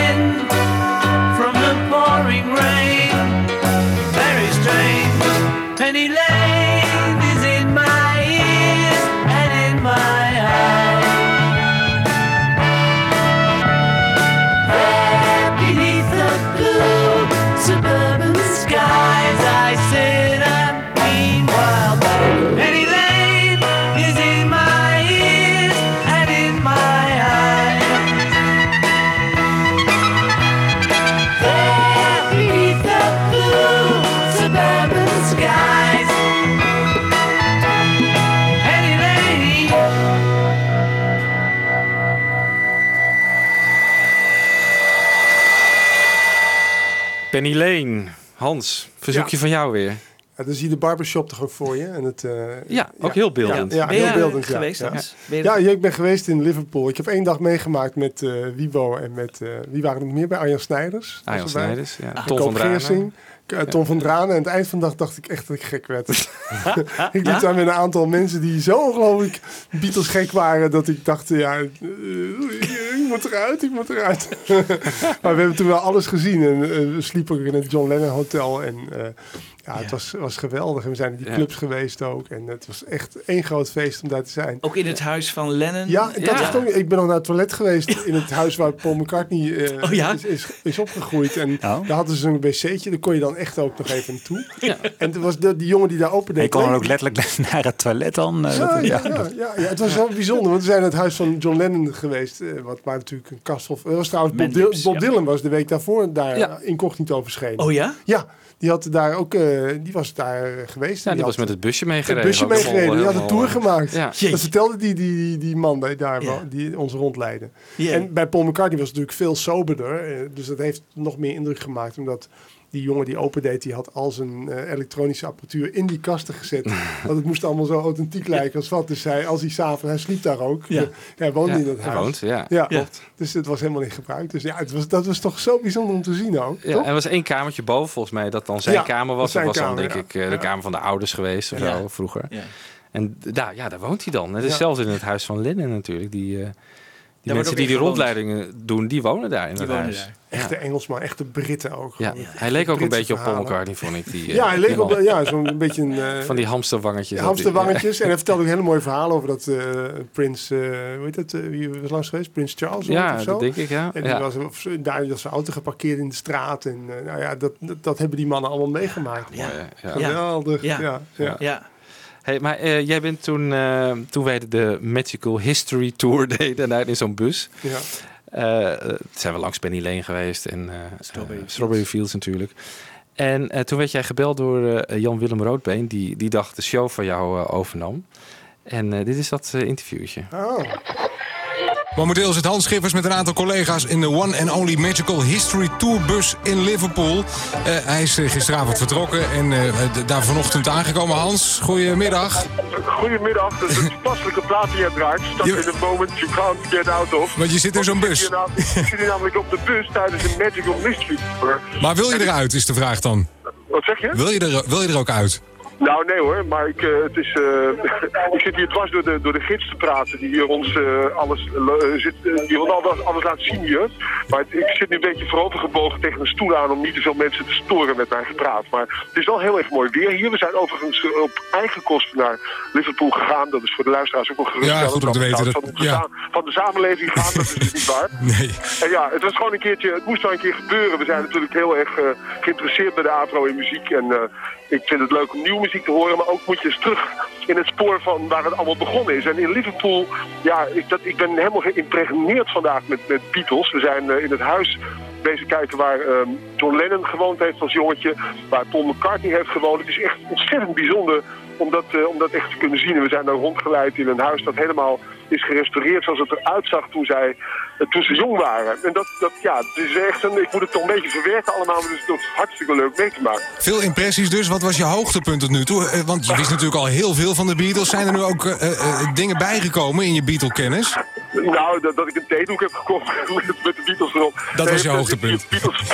Lane. Hans, verzoekje Ja. van jou weer. Ja, dan zie je de barbershop toch ook voor je. En het, eh, Ja, ook heel beeldend. Ja, heel beeldend. geweest, ja. Ja. Ik ben geweest in Liverpool. Ik heb één dag meegemaakt met eh Wibo en met... eh, wie waren er nog meer bij? Arjan Snijders. Arjan. Snijders, ja. Tom van. Geersing, Tom van Dranen. En aan het eind van de dag dacht ik echt dat ik gek werd. ik liep daar met een aantal mensen die zo ongelooflijk Beatles gek waren... dat ik dacht, ja, ik moet eruit, ik moet eruit. maar we hebben toen wel alles gezien. En we sliepen ook in het John Lennon Hotel. En ja, het Was, was geweldig. En we zijn in die Ja. clubs geweest ook. En het was echt één groot feest om daar te zijn. Ook in het huis van Lennon. Ja, dat toch, ik ben nog naar het toilet geweest in het huis waar Paul McCartney eh, Oh ja? is, is, is opgegroeid. En Oh. daar hadden ze een wc'tje, daar kon je dan echt ook nog even naartoe. En toen was de, die jongen die daar opende. Ik kon dan ook letterlijk naar het toilet dan. eh, Ja, dat- ja, ja, ja, ja, het was wel bijzonder, want we zijn in het huis van John Lennon geweest, eh, wat maar natuurlijk een kast of. Er was trouwens Bob, Bob ja. Dylan was de week daarvoor daar Ja. incognito verschenen. Oh ja? Ja, die had daar ook, eh, die was daar geweest. Ja, die was had met het busje het meegereden. busje meegereden. Die had een tour eh, gemaakt. Ja. Dat vertelde die, die, die, die man die daar die ons rondleidde. Ja. En bij Paul McCartney was het natuurlijk veel soberder. eh, Dus dat heeft nog meer indruk gemaakt. Omdat die jongen die opendeed, die had al zijn eh, elektronische apparatuur in die kasten gezet. Want het moest allemaal zo authentiek lijken als wat. Dus hij, als hij s'avonds, hij sliep daar ook. Ja. hij woonde Ja, in dat hij huis. woont, ja. Ja, Klopt. dus het was helemaal in gebruik. Dus ja, het was, dat was toch zo bijzonder om te zien ook. Ja, toch? en er was één kamertje boven volgens mij dat dan zijn Ja, kamer was. Dat was dan kamer, denk ja. ik eh, de Ja. kamer van de ouders geweest of Ja. zo vroeger. Ja. En daar, ja, daar woont hij dan. Het Ja. is zelfs in het huis van Lennon natuurlijk. Die, eh, die mensen die die rondleidingen doen, die wonen daar in Die het wonen huis. daar. Echte Engelsman, echte Britten ook. Ja. Hij leek ook een beetje op Paul. McCartney, vond ik. Die, eh, Ja, hij leek die op ja, zo'n beetje een... eh, Van die hamsterwangetjes. hamsterwangetjes. En hij vertelde ook een hele mooie verhaal over dat eh, prins, eh hoe heet eh, wie was langs geweest? Prins Charles Ja, of zo. dat denk ik, ja. En die Ja. was of zo- daar was zijn auto geparkeerd in de straat. En eh, nou ja, dat, dat, dat hebben die mannen allemaal meegemaakt. Ja. Ja. Geweldig. Ja. Ja. Hey, maar eh, jij bent toen, eh, toen wij de Magical History Tour deden daar in zo'n bus. Ja. Eh, zijn we langs Penny Lane geweest en Strawberry Fields. Strawberry Fields natuurlijk. En toen werd jij gebeld door Jan-Willem Roodbeen, die die dag de show van jou overnam. En dit is dat interviewtje. Oh. Momenteel zit Hans Schippers met een aantal collega's in de One and Only Magical History Tourbus in Liverpool. Eh, hij is eh, gisteravond vertrokken en eh, daar vanochtend aangekomen. Hans, goedemiddag. Goedemiddag, dat is een toepasselijke plaat die je draait. Stuck in a moment you can't get out of. Want je zit in zo'n bus. Ik zit hier namelijk op de bus tijdens een Magical Mystery Tour. Maar wil je eruit, is de vraag dan? Wat zeg je? Wil je er, wil je er ook uit? Nou, nee hoor, maar ik, eh, het is, eh, ik zit hier dwars door de, door de gids te praten die hier ons eh, alles, zit, die ons alles, alles laat zien hier. Maar het- ik zit nu een beetje voorovergebogen tegen een stoel aan om niet te veel mensen te storen met mijn gepraat. Maar het is wel heel erg mooi weer hier. We zijn overigens op eigen kosten naar Liverpool gegaan. Dat is voor de luisteraars ook wel geruststellend. Ja, goed om te Dat weten Van, dat- de ja. za- van de samenleving gaan, dat is niet waar. Nee. En ja, het was gewoon een keertje, het moest wel een keer gebeuren. We zijn natuurlijk heel erg geïnteresseerd bij de APRO in muziek. En ik vind het leuk om nieuwe te horen, maar ook moet je eens terug in het spoor van waar het allemaal begonnen is. En in Liverpool, ja, ik, dat, ik ben helemaal geïmpregneerd vandaag met, met Beatles. We zijn eh, in het huis bezig kijken waar ehm, John Lennon gewoond heeft als jongetje, waar Paul McCartney heeft gewoond. Het is echt ontzettend bijzonder om dat, eh, om dat echt te kunnen zien. En we zijn daar rondgeleid in een huis dat helemaal is gerestaureerd zoals het eruit zag toen, zij, eh, toen ze jong waren. En dat, dat, ja, het is echt een, ik moet het toch een beetje verwerken allemaal, maar het is toch hartstikke leuk mee te maken. Veel impressies dus. Wat was je hoogtepunt tot nu toe? Eh, Want je wist natuurlijk al heel veel van de Beatles. Zijn er nu ook eh, dingen bijgekomen in je Beatle-kennis? Nou, dat, dat ik een theedoek heb gekocht met, met de Beatles erop. Dat was je de- hoogtepunt. De Beatles,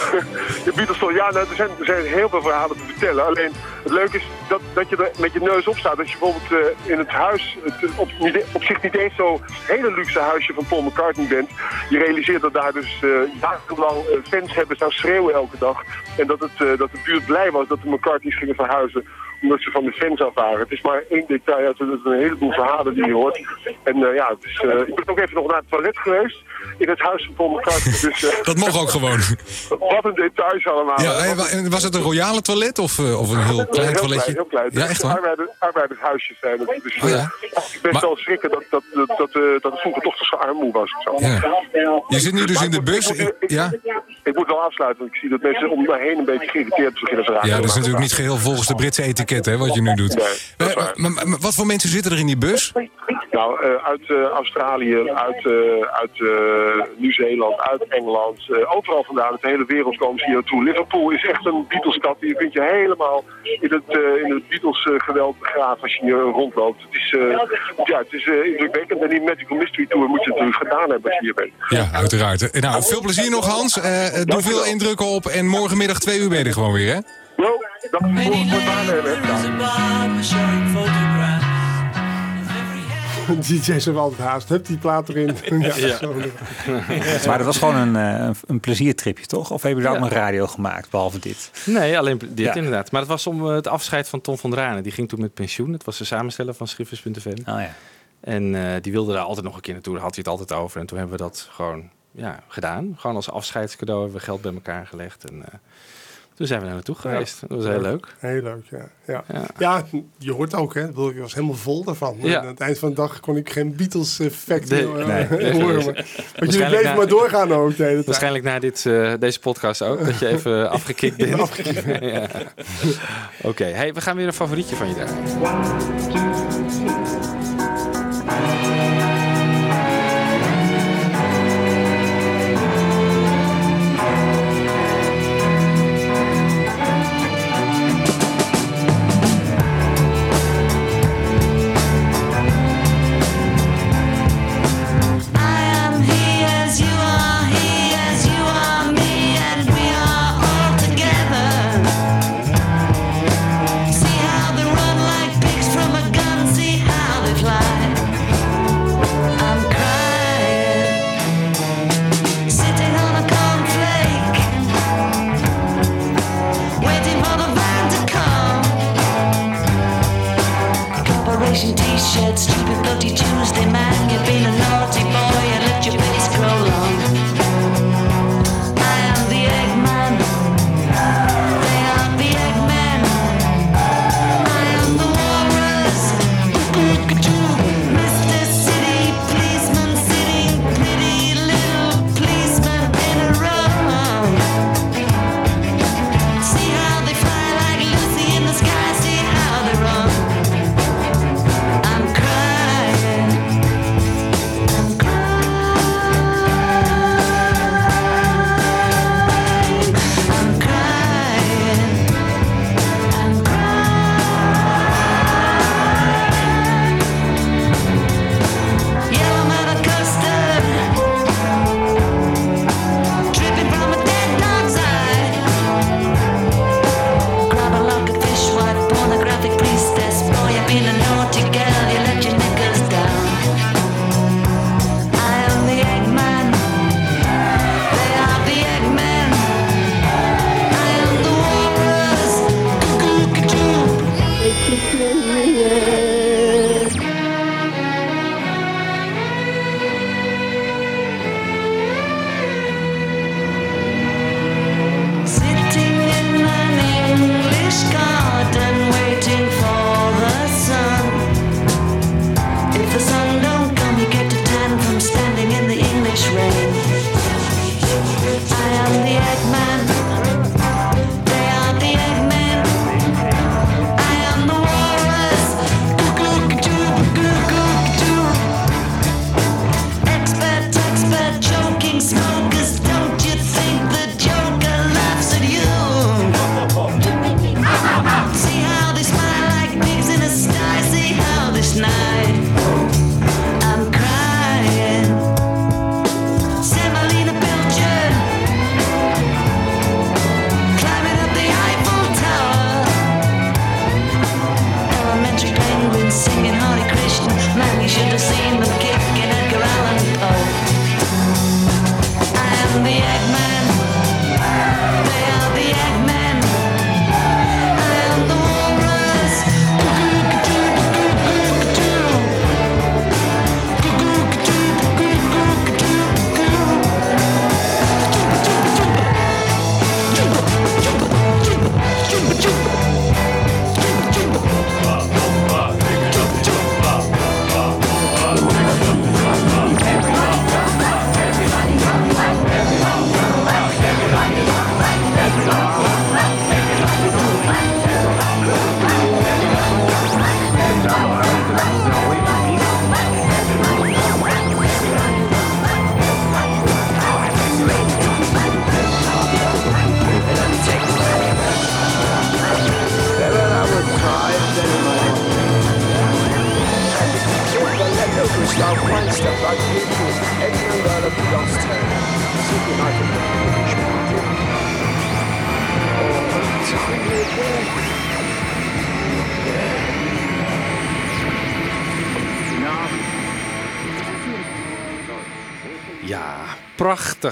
de Beatles ja, nou, er, zijn, er zijn heel veel verhalen te vertellen. Alleen het leuke is dat, dat je er met je neus op staat. Als je bijvoorbeeld in het huis, het, op, op zich niet eens zo hele luxe huisje van Paul McCartney bent. Je realiseert dat daar dus eh jarenlang eh, fans hebben staan schreeuwen elke dag. En dat, het, eh, dat de buurt blij was dat de McCartneys gingen verhuizen omdat ze van de fans af waren. Het is maar één detail uit een heleboel verhalen die je hoort. En eh, ja, is, eh, ik ben ook even nog naar het toilet geweest in het huis van Paul McCartney. Dus, eh, Dat mocht ook gewoon. wat een details allemaal. Ja, en was het een royale toilet of, of een heel klein heel toiletje? Klein, heel klein. Ja, echt waar? Arbeider, arbeidershuisjes zijn het. Dus, Oh, ja. ik ben wel schrikken dat, dat, dat, dat, dat het vroeger toch zo armoe was. Zo. Je zit nu dus in de bus. Ja, Ik moet wel afsluiten, want ik zie dat mensen om me heen een beetje geïrriteerd beginnen te raken. ja dat is natuurlijk niet geheel volgens de Britse etiket hè, wat je nu doet. Eh, maar, maar- maar wat voor mensen zitten er in die bus? Nou, eh, uit eh, Australië, uit, uit Nieuw-Zeeland, uit Engeland, overal vandaan, uit de hele wereld komen ze hier naartoe. Liverpool is echt een Beatles-stad. Hier vind je helemaal in het, in het Beatles-geweld begraven als je hier rondloopt. Het is, ja, het is indrukwekkend. En die Magical Mystery Tour moet je natuurlijk gedaan hebben als je hier bent. Ja, uiteraard. Nou, veel plezier nog Hans. Doe veel indrukken op en morgenmiddag twee uur ben je er gewoon weer hè? Dat is voor, voor aannemen. DJ's hebben altijd haast. Hup, die plaat erin. ja. Maar dat was gewoon een, eh, een pleziertripje, toch? Of hebben jullie daar Ja. ook nog radio gemaakt, behalve dit? Nee, alleen dit Ja. inderdaad. Maar het was om eh, het afscheid van Tom van Dranen. Die ging toen met pensioen. Het was de samensteller van Schrifters.fm. Oh ja. En eh, die wilde daar altijd nog een keer naartoe. Daar had hij het altijd over. En toen hebben we dat gewoon ja, gedaan. Gewoon als afscheidscadeau hebben we geld bij elkaar gelegd. En eh, toen zijn we daar naartoe geweest. Dat was heel leuk. Heel leuk, ja. Ja, Ja. ja. je hoort ook, hè. Ik was helemaal vol daarvan. Ja. Aan het eind van de dag kon ik geen Beatles-effect Nee, meer nee, eh, nee, horen. nee. Want jullie bleven maar doorgaan ook de hele. Waarschijnlijk na dit, eh, deze podcast ook. Dat je even afgekikt bent. Afgekikt ja. Oké, hey, we gaan weer een favorietje van je draaien.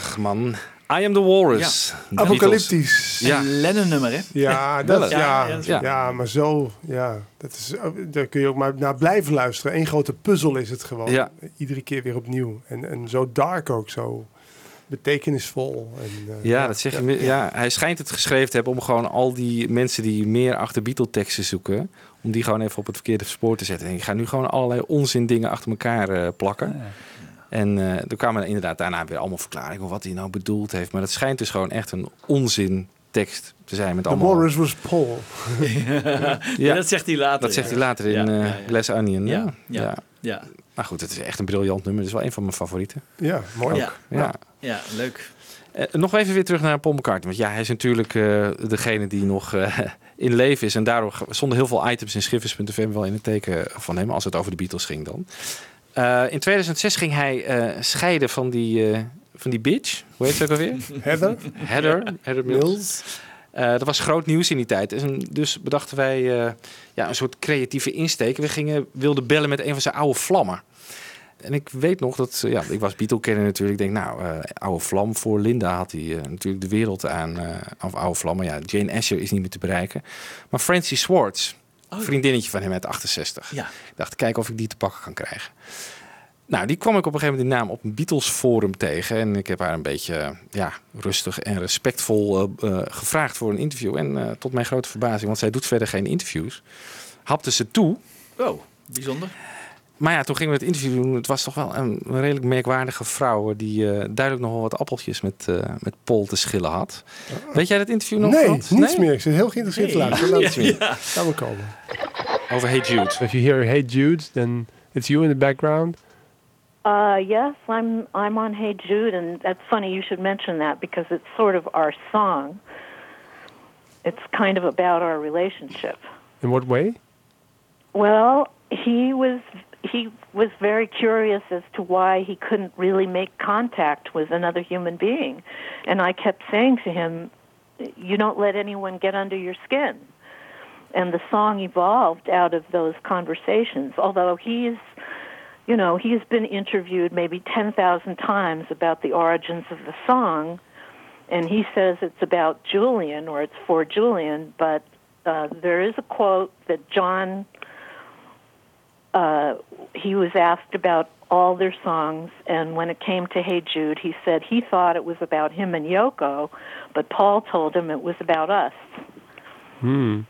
Prachtig man. I am the Walrus. Ja. Apocalyptisch. Ja. Lennon-nummer, hè? Ja, dat, ja, ja, ja, ja. maar zo, ja. Dat is, daar kun je ook maar naar blijven luisteren. Eén grote puzzel is het gewoon. Ja. Iedere keer weer opnieuw. En, en zo dark ook, zo betekenisvol. En, eh, Ja, dat zeg je. Ja, hij schijnt het geschreven te hebben om gewoon al die mensen die meer achter Beatle-teksten zoeken, om die gewoon even op het verkeerde spoor te zetten. En je gaat nu gewoon allerlei onzin dingen achter elkaar eh, plakken. En eh er kwamen inderdaad daarna weer allemaal verklaringen wat hij nou bedoeld heeft. Maar dat schijnt dus gewoon echt een onzin tekst te zijn met The allemaal... Walrus was Paul. Ja, dat zegt hij later. Dat zegt hij later in Ja, eh ja, ja. Glass Onion. Ja. Ja, ja, ja. Maar goed, het is echt een briljant nummer. Het is wel een van mijn favorieten. Ja, mooi. Ja. Ja. Ja, leuk. Eh, nog even weer terug naar Paul McCartney. Want ja, hij is natuurlijk eh, degene die nog eh, in leven is. En daardoor stonden heel veel items in schrifters.fm wel in het teken van hem. Als het over de Beatles ging dan. Eh, in 2006 ging hij eh, scheiden van die, eh, van die bitch. Hoe heet ze ook alweer? Heather. Heather. Heather Mills. Dat was groot nieuws in die tijd. En dus bedachten wij ja, een soort creatieve insteek. We gingen, wilden bellen met een van zijn oude vlammen. En ik weet nog dat, ja, ik was Beatle-kenner natuurlijk. Ik denk, nou, oude vlam voor Linda had hij natuurlijk de wereld aan. of oude vlam, maar ja, Jane Asher is niet meer te bereiken. Maar Francie Swartz, vriendinnetje van hem uit 68. Ja. Ik dacht, kijken of ik die te pakken kan krijgen. Nou, die kwam ik op een gegeven moment die naam op een Beatles forum tegen. En ik heb haar een beetje ja, rustig en respectvol eh, eh, gevraagd voor een interview. En eh, tot mijn grote verbazing, want zij doet verder geen interviews, hapte ze toe. Oh, bijzonder. Maar ja, toen gingen we het interview doen. Het was toch wel een redelijk merkwaardige vrouw... die eh, duidelijk nog wel wat appeltjes met, eh, met Paul te schillen had. Weet jij dat interview nog? Nee, niets meer. Ik zit heel geïnteresseerd te Nee. luisteren. Laat me komen. Over Hey Jude. If you hear Hey Jude, then it's you in the background. Uh, yes, I'm I'm on Hey Jude, and that's funny you should mention that because it's sort of our song. It's kind of about our relationship. In what way? Well, he was he was very curious as to why he couldn't really make contact with another human being, and I kept saying to him, "You don't let anyone get under your skin." And the song evolved out of those conversations. Although he's you know, he's been interviewed maybe 10,000 times about the origins of the song, and he says it's about Julian or it's for Julian, but uh, there is a quote that John, uh, he was asked about all their songs, and when it came to Hey Jude, he said he thought it was about him and Yoko, but Paul told him it was about us. Hmm.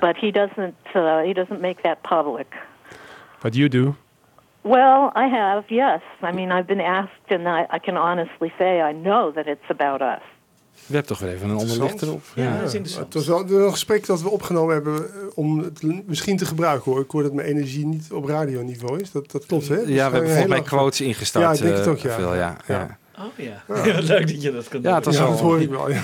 But he doesn't, uh, he doesn't make that public. But you do. Well, I have, yes. I mean, I've been asked, and I, I can honestly say I know that it's about us. We hebben toch weer even een ander licht erop. Het was wel een gesprek dat we opgenomen hebben eh, om het misschien te gebruiken hoor. Ik hoor dat mijn energie niet op radioniveau is. Dat, dat klopt hè? Dus Ja, we hebben volgens mij quotes ingestart. Ja, ik denk het eh, ook ja. Veel, ja, ja. Oh ja. Leuk dat je dat kan doen. Ja, het was Ja, dat hoor ik wel, ja.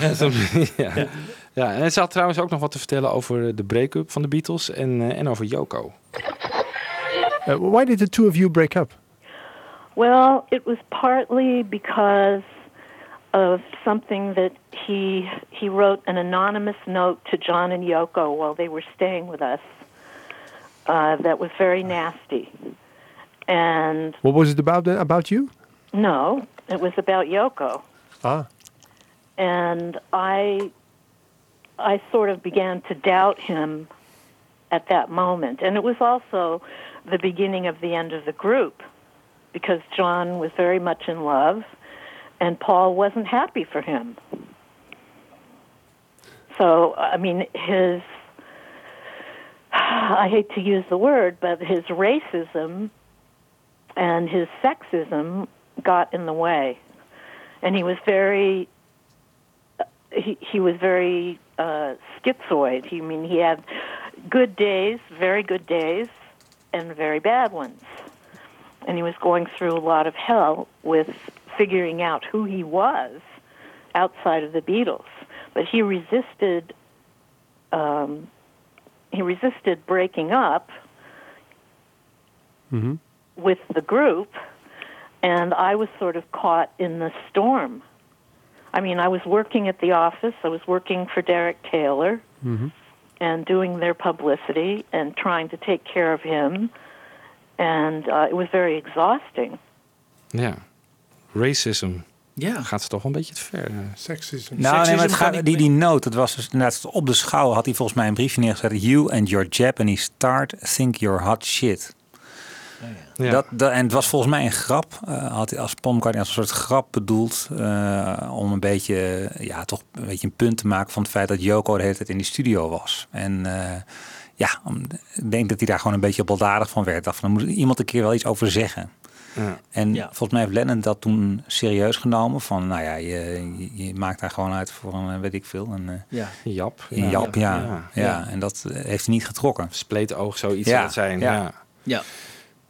ja. ja. en ze had trouwens ook nog wat te vertellen over de break-up van de Beatles en, eh, en over Yoko. Uh, why did the two of you break up? Well, it was partly because of something that he he wrote an anonymous note to John and Yoko while they were staying with us. Uh, that was very nasty, and What was it about? About you? no, it was about Yoko. Ah. and I I sort of began to doubt him at that moment. And it was also the beginning of the end of the group because John was very much in love and Paul wasn't happy for him. So, I mean, his I hate to use the word, but his racism and his sexism got in the way. And he was very he he was very uh, schizoid. He I mean he had good days, very good days, and very bad ones. And he was going through a lot of hell with figuring out who he was outside of the Beatles. But he resisted. Um, he resisted breaking up Mm-hmm. with the group, and I was sort of caught in the storm. I mean, I was working at the office. I was working for Derek Taylor Mhm. and doing their publicity and trying to take care of him, and uh, it was very exhausting. Ja. Racism. Ja. Gaat ze toch een beetje te ver. eh. Seksisme. Nou, nee, maar het gaat, die, die noot, dat was dus inderdaad op de schouw had hij volgens mij een briefje neergezet. You and your Japanese tart think you're hot shit. Ja. Dat, dat, en het was volgens mij een grap. eh, had hij als McCartney als een soort grap bedoeld. eh, om een beetje, ja, toch een beetje een punt te maken van het feit dat Yoko de hele tijd in die studio was. En eh, ja, om- ik denk dat hij daar gewoon een beetje baldadig van werd. Dacht van, dan moet iemand een keer wel iets over zeggen. Ja. En volgens mij heeft Lennon dat toen serieus genomen. Van, nou ja, je, je, je maakt daar gewoon uit voor een, eh, weet ik veel, een, eh, Ja. Jap. een Jap, ja. Ja, Ja. En dat eh, heeft hij niet getrokken. Spleetoog, zoiets Ja, zou het zijn. ja. Ja. Ja.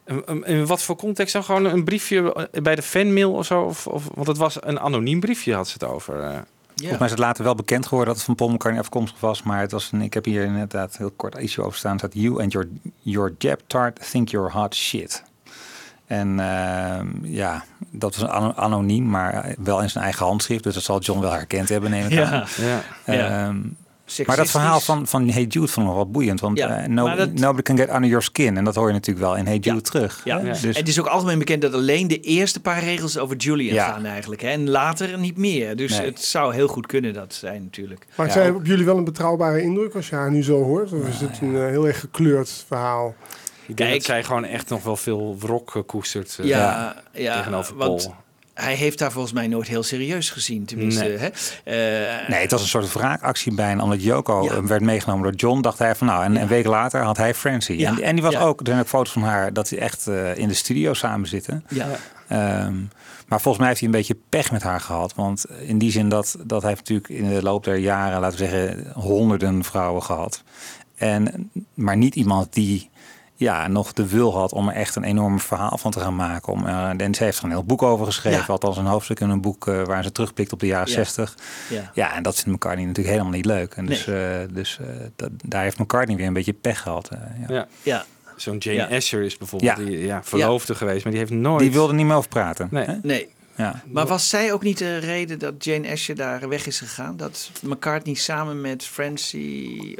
En- en In wat voor context dan? Gewoon een briefje bij de fanmail of zo? Of, of, want het was een anoniem briefje, had ze het over. Volgens mij is het later wel bekend geworden dat het van Paul McCartney afkomstig was. Maar het was een, ik heb hier inderdaad heel kort iets over staan. staat you and your, your Jap tart think you're hot shit. En ehm, ja, dat was ano- anoniem, maar wel in zijn eigen handschrift. Dus dat zal John wel herkend hebben, neem ik Ja. aan. Ja. Ja. Ehm, maar dat verhaal van, van Hey Jude vond ik nog wel boeiend. Want Ja, eh, no- maar dat- nobody can get under your skin. En dat hoor je natuurlijk wel in Hey Jude terug. Ja. Dus, het is ook algemeen bekend dat alleen de eerste paar regels over Julian Ja. gaan eigenlijk. Hè? En later niet meer. Dus Nee. het zou heel goed kunnen dat zijn natuurlijk. Maakt Ja, zij ook- op jullie wel een betrouwbare indruk als je haar nu zo hoort? Of is het een eh, heel erg gekleurd verhaal? Ik denk dat zij gewoon echt nog wel veel wrok koestert eh, ja, ja, tegenover want Paul. hij heeft daar volgens mij nooit heel serieus gezien. Tenminste, Nee. hè? Eh, Nee, het was een soort wraakactie bijna. Omdat Yoko eh, werd meegenomen door John, dacht hij van nou, en een week later had hij Francie. Ja. En, en die was Ja. ook, er zijn ook foto's van haar dat ze echt eh, in de studio samen zitten. Ja. Ehm, maar volgens mij heeft hij een beetje pech met haar gehad. Want in die zin dat, dat hij natuurlijk in de loop der jaren, laten we zeggen, honderden vrouwen gehad. En, maar niet iemand die ja, nog de wil had om er echt een enorm verhaal van te gaan maken. Om, eh, en ze heeft er een heel boek over geschreven. Ja. Althans een hoofdstuk in een boek eh, waar ze terugblikt op de jaren Ja. 60. Ja. Ja, en dat vindt McCartney natuurlijk helemaal niet leuk. En dus, eh, dus eh, dat, daar heeft McCartney weer een beetje pech gehad. eh, ja. Ja. Ja. Zo'n Jane Ja. Asher is bijvoorbeeld Ja. die ja, verloofde geweest, maar die heeft nooit... Die wilde niet meer over praten. Nee. hè? Nee. Ja. Maar was zij ook niet de reden dat Jane Asher daar weg is gegaan? Dat McCartney samen met Francie...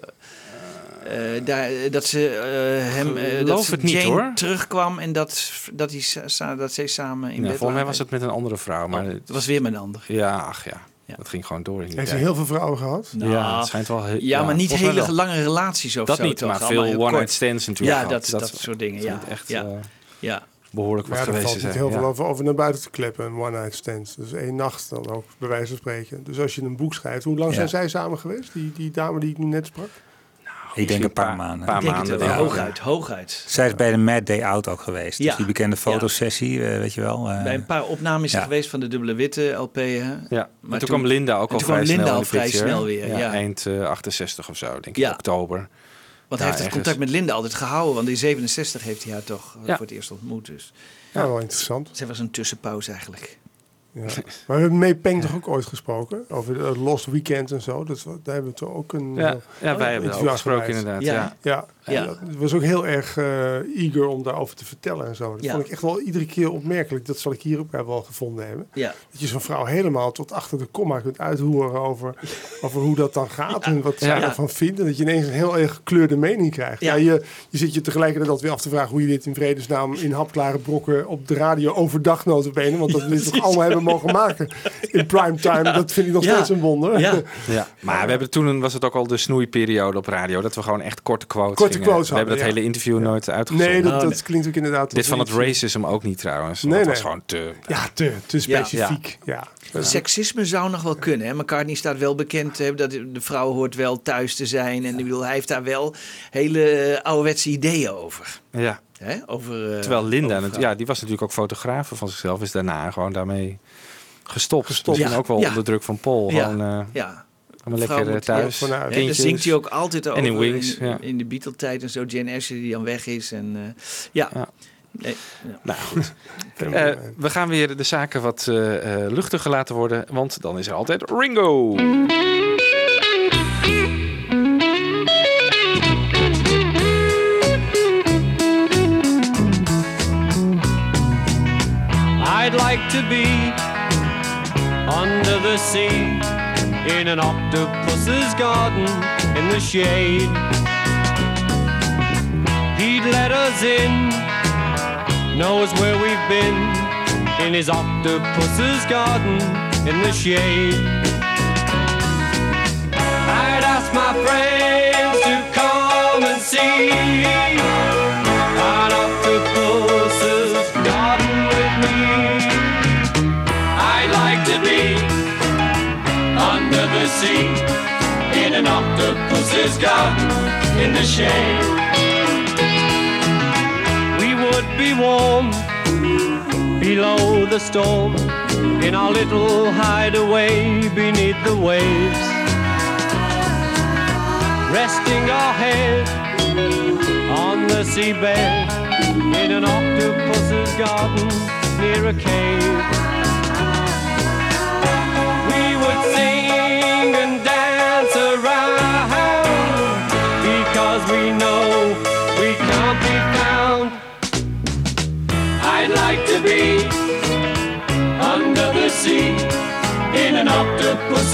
eh, daar, dat ze eh, hem eh, dat ze het niet, Jane hoor. terugkwam en dat, dat, sa- dat zij samen in Ja, bed volgens mij was het met een andere vrouw. Maar het was weer met een ander. Ja, ach ja. Dat ging gewoon door in die Heeft hij heel veel vrouwen gehad? ja, het schijnt wel... heel- Ja, maar niet hele wel. lange relaties of Dat zo. niet, toch? maar Allemaal veel one-night stands natuurlijk Ja, dat, Dat- dat, soort dingen. Ja, echt, ja. eh, ja. behoorlijk wat Ja, geweest valt niet heel veel ja. over, over naar buiten te kleppen, een one-night stand. Dus één nacht dan ook, bij wijze van spreken. Dus als je een boek schrijft, hoe lang Ja. zijn zij samen geweest? Die, die dame die ik nu net sprak? Ik denk een paar maanden. paar Ik denk maanden het wel. wel. Hooguit, hooguit. Zij is bij de Mad Day Out ook geweest. Ja. Dus die bekende fotosessie, eh, weet je wel. eh, Bij een paar opnames ja. geweest van de dubbele witte LP. Hè? Ja, maar toen, toen- kwam Linda ook en al toen vrij kwam Linda snel al vrij picture. snel weer, ja. Eind eh, 68 of zo, denk ik, Ja. oktober. Want Ja, hij heeft het contact met Linda altijd gehouden. Want in 67 heeft hij haar toch eh, Ja. voor het eerst ontmoet. Dus. Ja, wel interessant. Zij was een tussenpauze eigenlijk. Ja. Maar we hebben May Peng toch ook ooit gesproken? Over de Lost Weekend en zo. Dat, daar hebben we toch ook een Ja, eh, ja, wij hebben ook gesproken inderdaad. Ja. Ja. Ja, dat was ook heel erg eh, eager om daarover te vertellen en zo. Dat Ja. vond ik echt wel iedere keer opmerkelijk. Dat zal ik hier ook wel gevonden hebben. Ja. Dat je zo'n vrouw helemaal tot achter de komma kunt uithoren over, over hoe dat dan gaat en wat zij Ja. ervan vindt. En dat je ineens een heel erg gekleurde mening krijgt. Ja. Ja. je, je zit je tegelijkertijd altijd weer af te vragen hoe je dit in vredesnaam in hapklare brokken op de radio overdag notabene. Want dat we dit toch allemaal hebben mogen maken in primetime. Dat vind ik nog Ja. steeds een wonder. Ja. Ja, maar we hebben toen was het ook al de snoeiperiode op radio dat we gewoon echt korte quotes We hebben dat hele interview nooit uitgezonden. Nee, dat, Oh, dat nee. klinkt ook inderdaad... Dit van het iets- racism ook niet trouwens. Nee, dat nee. was gewoon te. Ja, te, te specifiek. Ja. Seksisme zou nog wel kunnen. Hè? McCartney staat wel bekend dat de vrouw hoort wel thuis te zijn. En bedoel, hij heeft daar wel hele eh, ouderwetse ideeën over. Ja. Hè? over eh, Terwijl Linda, over ja, die was natuurlijk ook fotografe van zichzelf, is daarna gewoon daarmee gestopt. Gestopt. Misschien Ja, ook wel ja. onder druk van Paul. Ja. Gewoon, eh, Ja. Allemaal lekker thuis. ja, kindjes. zingt hij ook altijd over. En in Wings, in, ja. in de Beatle-tijd en zo. Jane Asher die dan weg is. En, eh, ja. Ja. Nee, ja. Nou goed. Eh, we gaan weer de zaken wat eh, eh, luchtiger laten worden, want dan is er altijd Ringo. I to be under the sea in an octopus's garden in the shade. He'd let us in, knows where we've been in his octopus's garden in the shade. I'd ask my friends to come and see in an octopus's garden in the shade. We would be warm below the storm in our little hideaway beneath the waves. Resting our head on the seabed in an octopus's garden near a cave.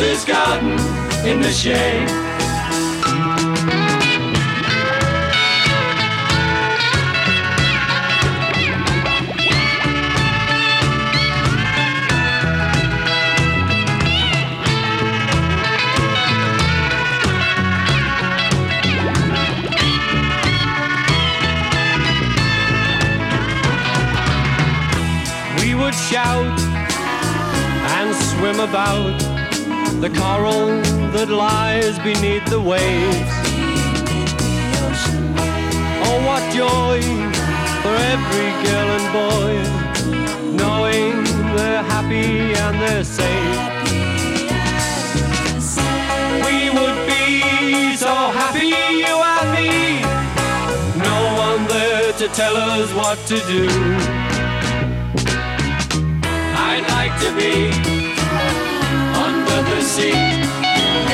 Octopus's garden in the shade. We would shout and swim about the coral that lies beneath the waves. Oh, what joy for every girl and boy, knowing they're happy and they're safe. We would be so happy, you and me. No one there to tell us what to do. I'd like to be sea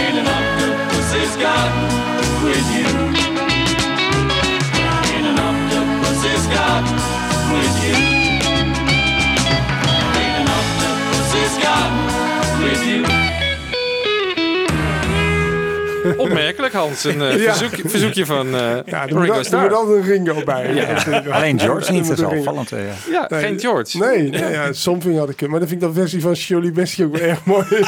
in an octopus's garden with you. In an octopus's garden with you. In an octopus's garden with you. Opmerkelijk, Hans. Een eh, Ja. verzoek- verzoekje van eh Ja, er Ringo er moet Starr. altijd een Ringo bij. Ja. Alleen George niet, dat is Ringo. opvallend. eh, ja. Ja, Nee, geen George. Nee, nee ja, Something had ik. Maar dan vind ik de versie van Shirley Bessie ook wel erg mooi.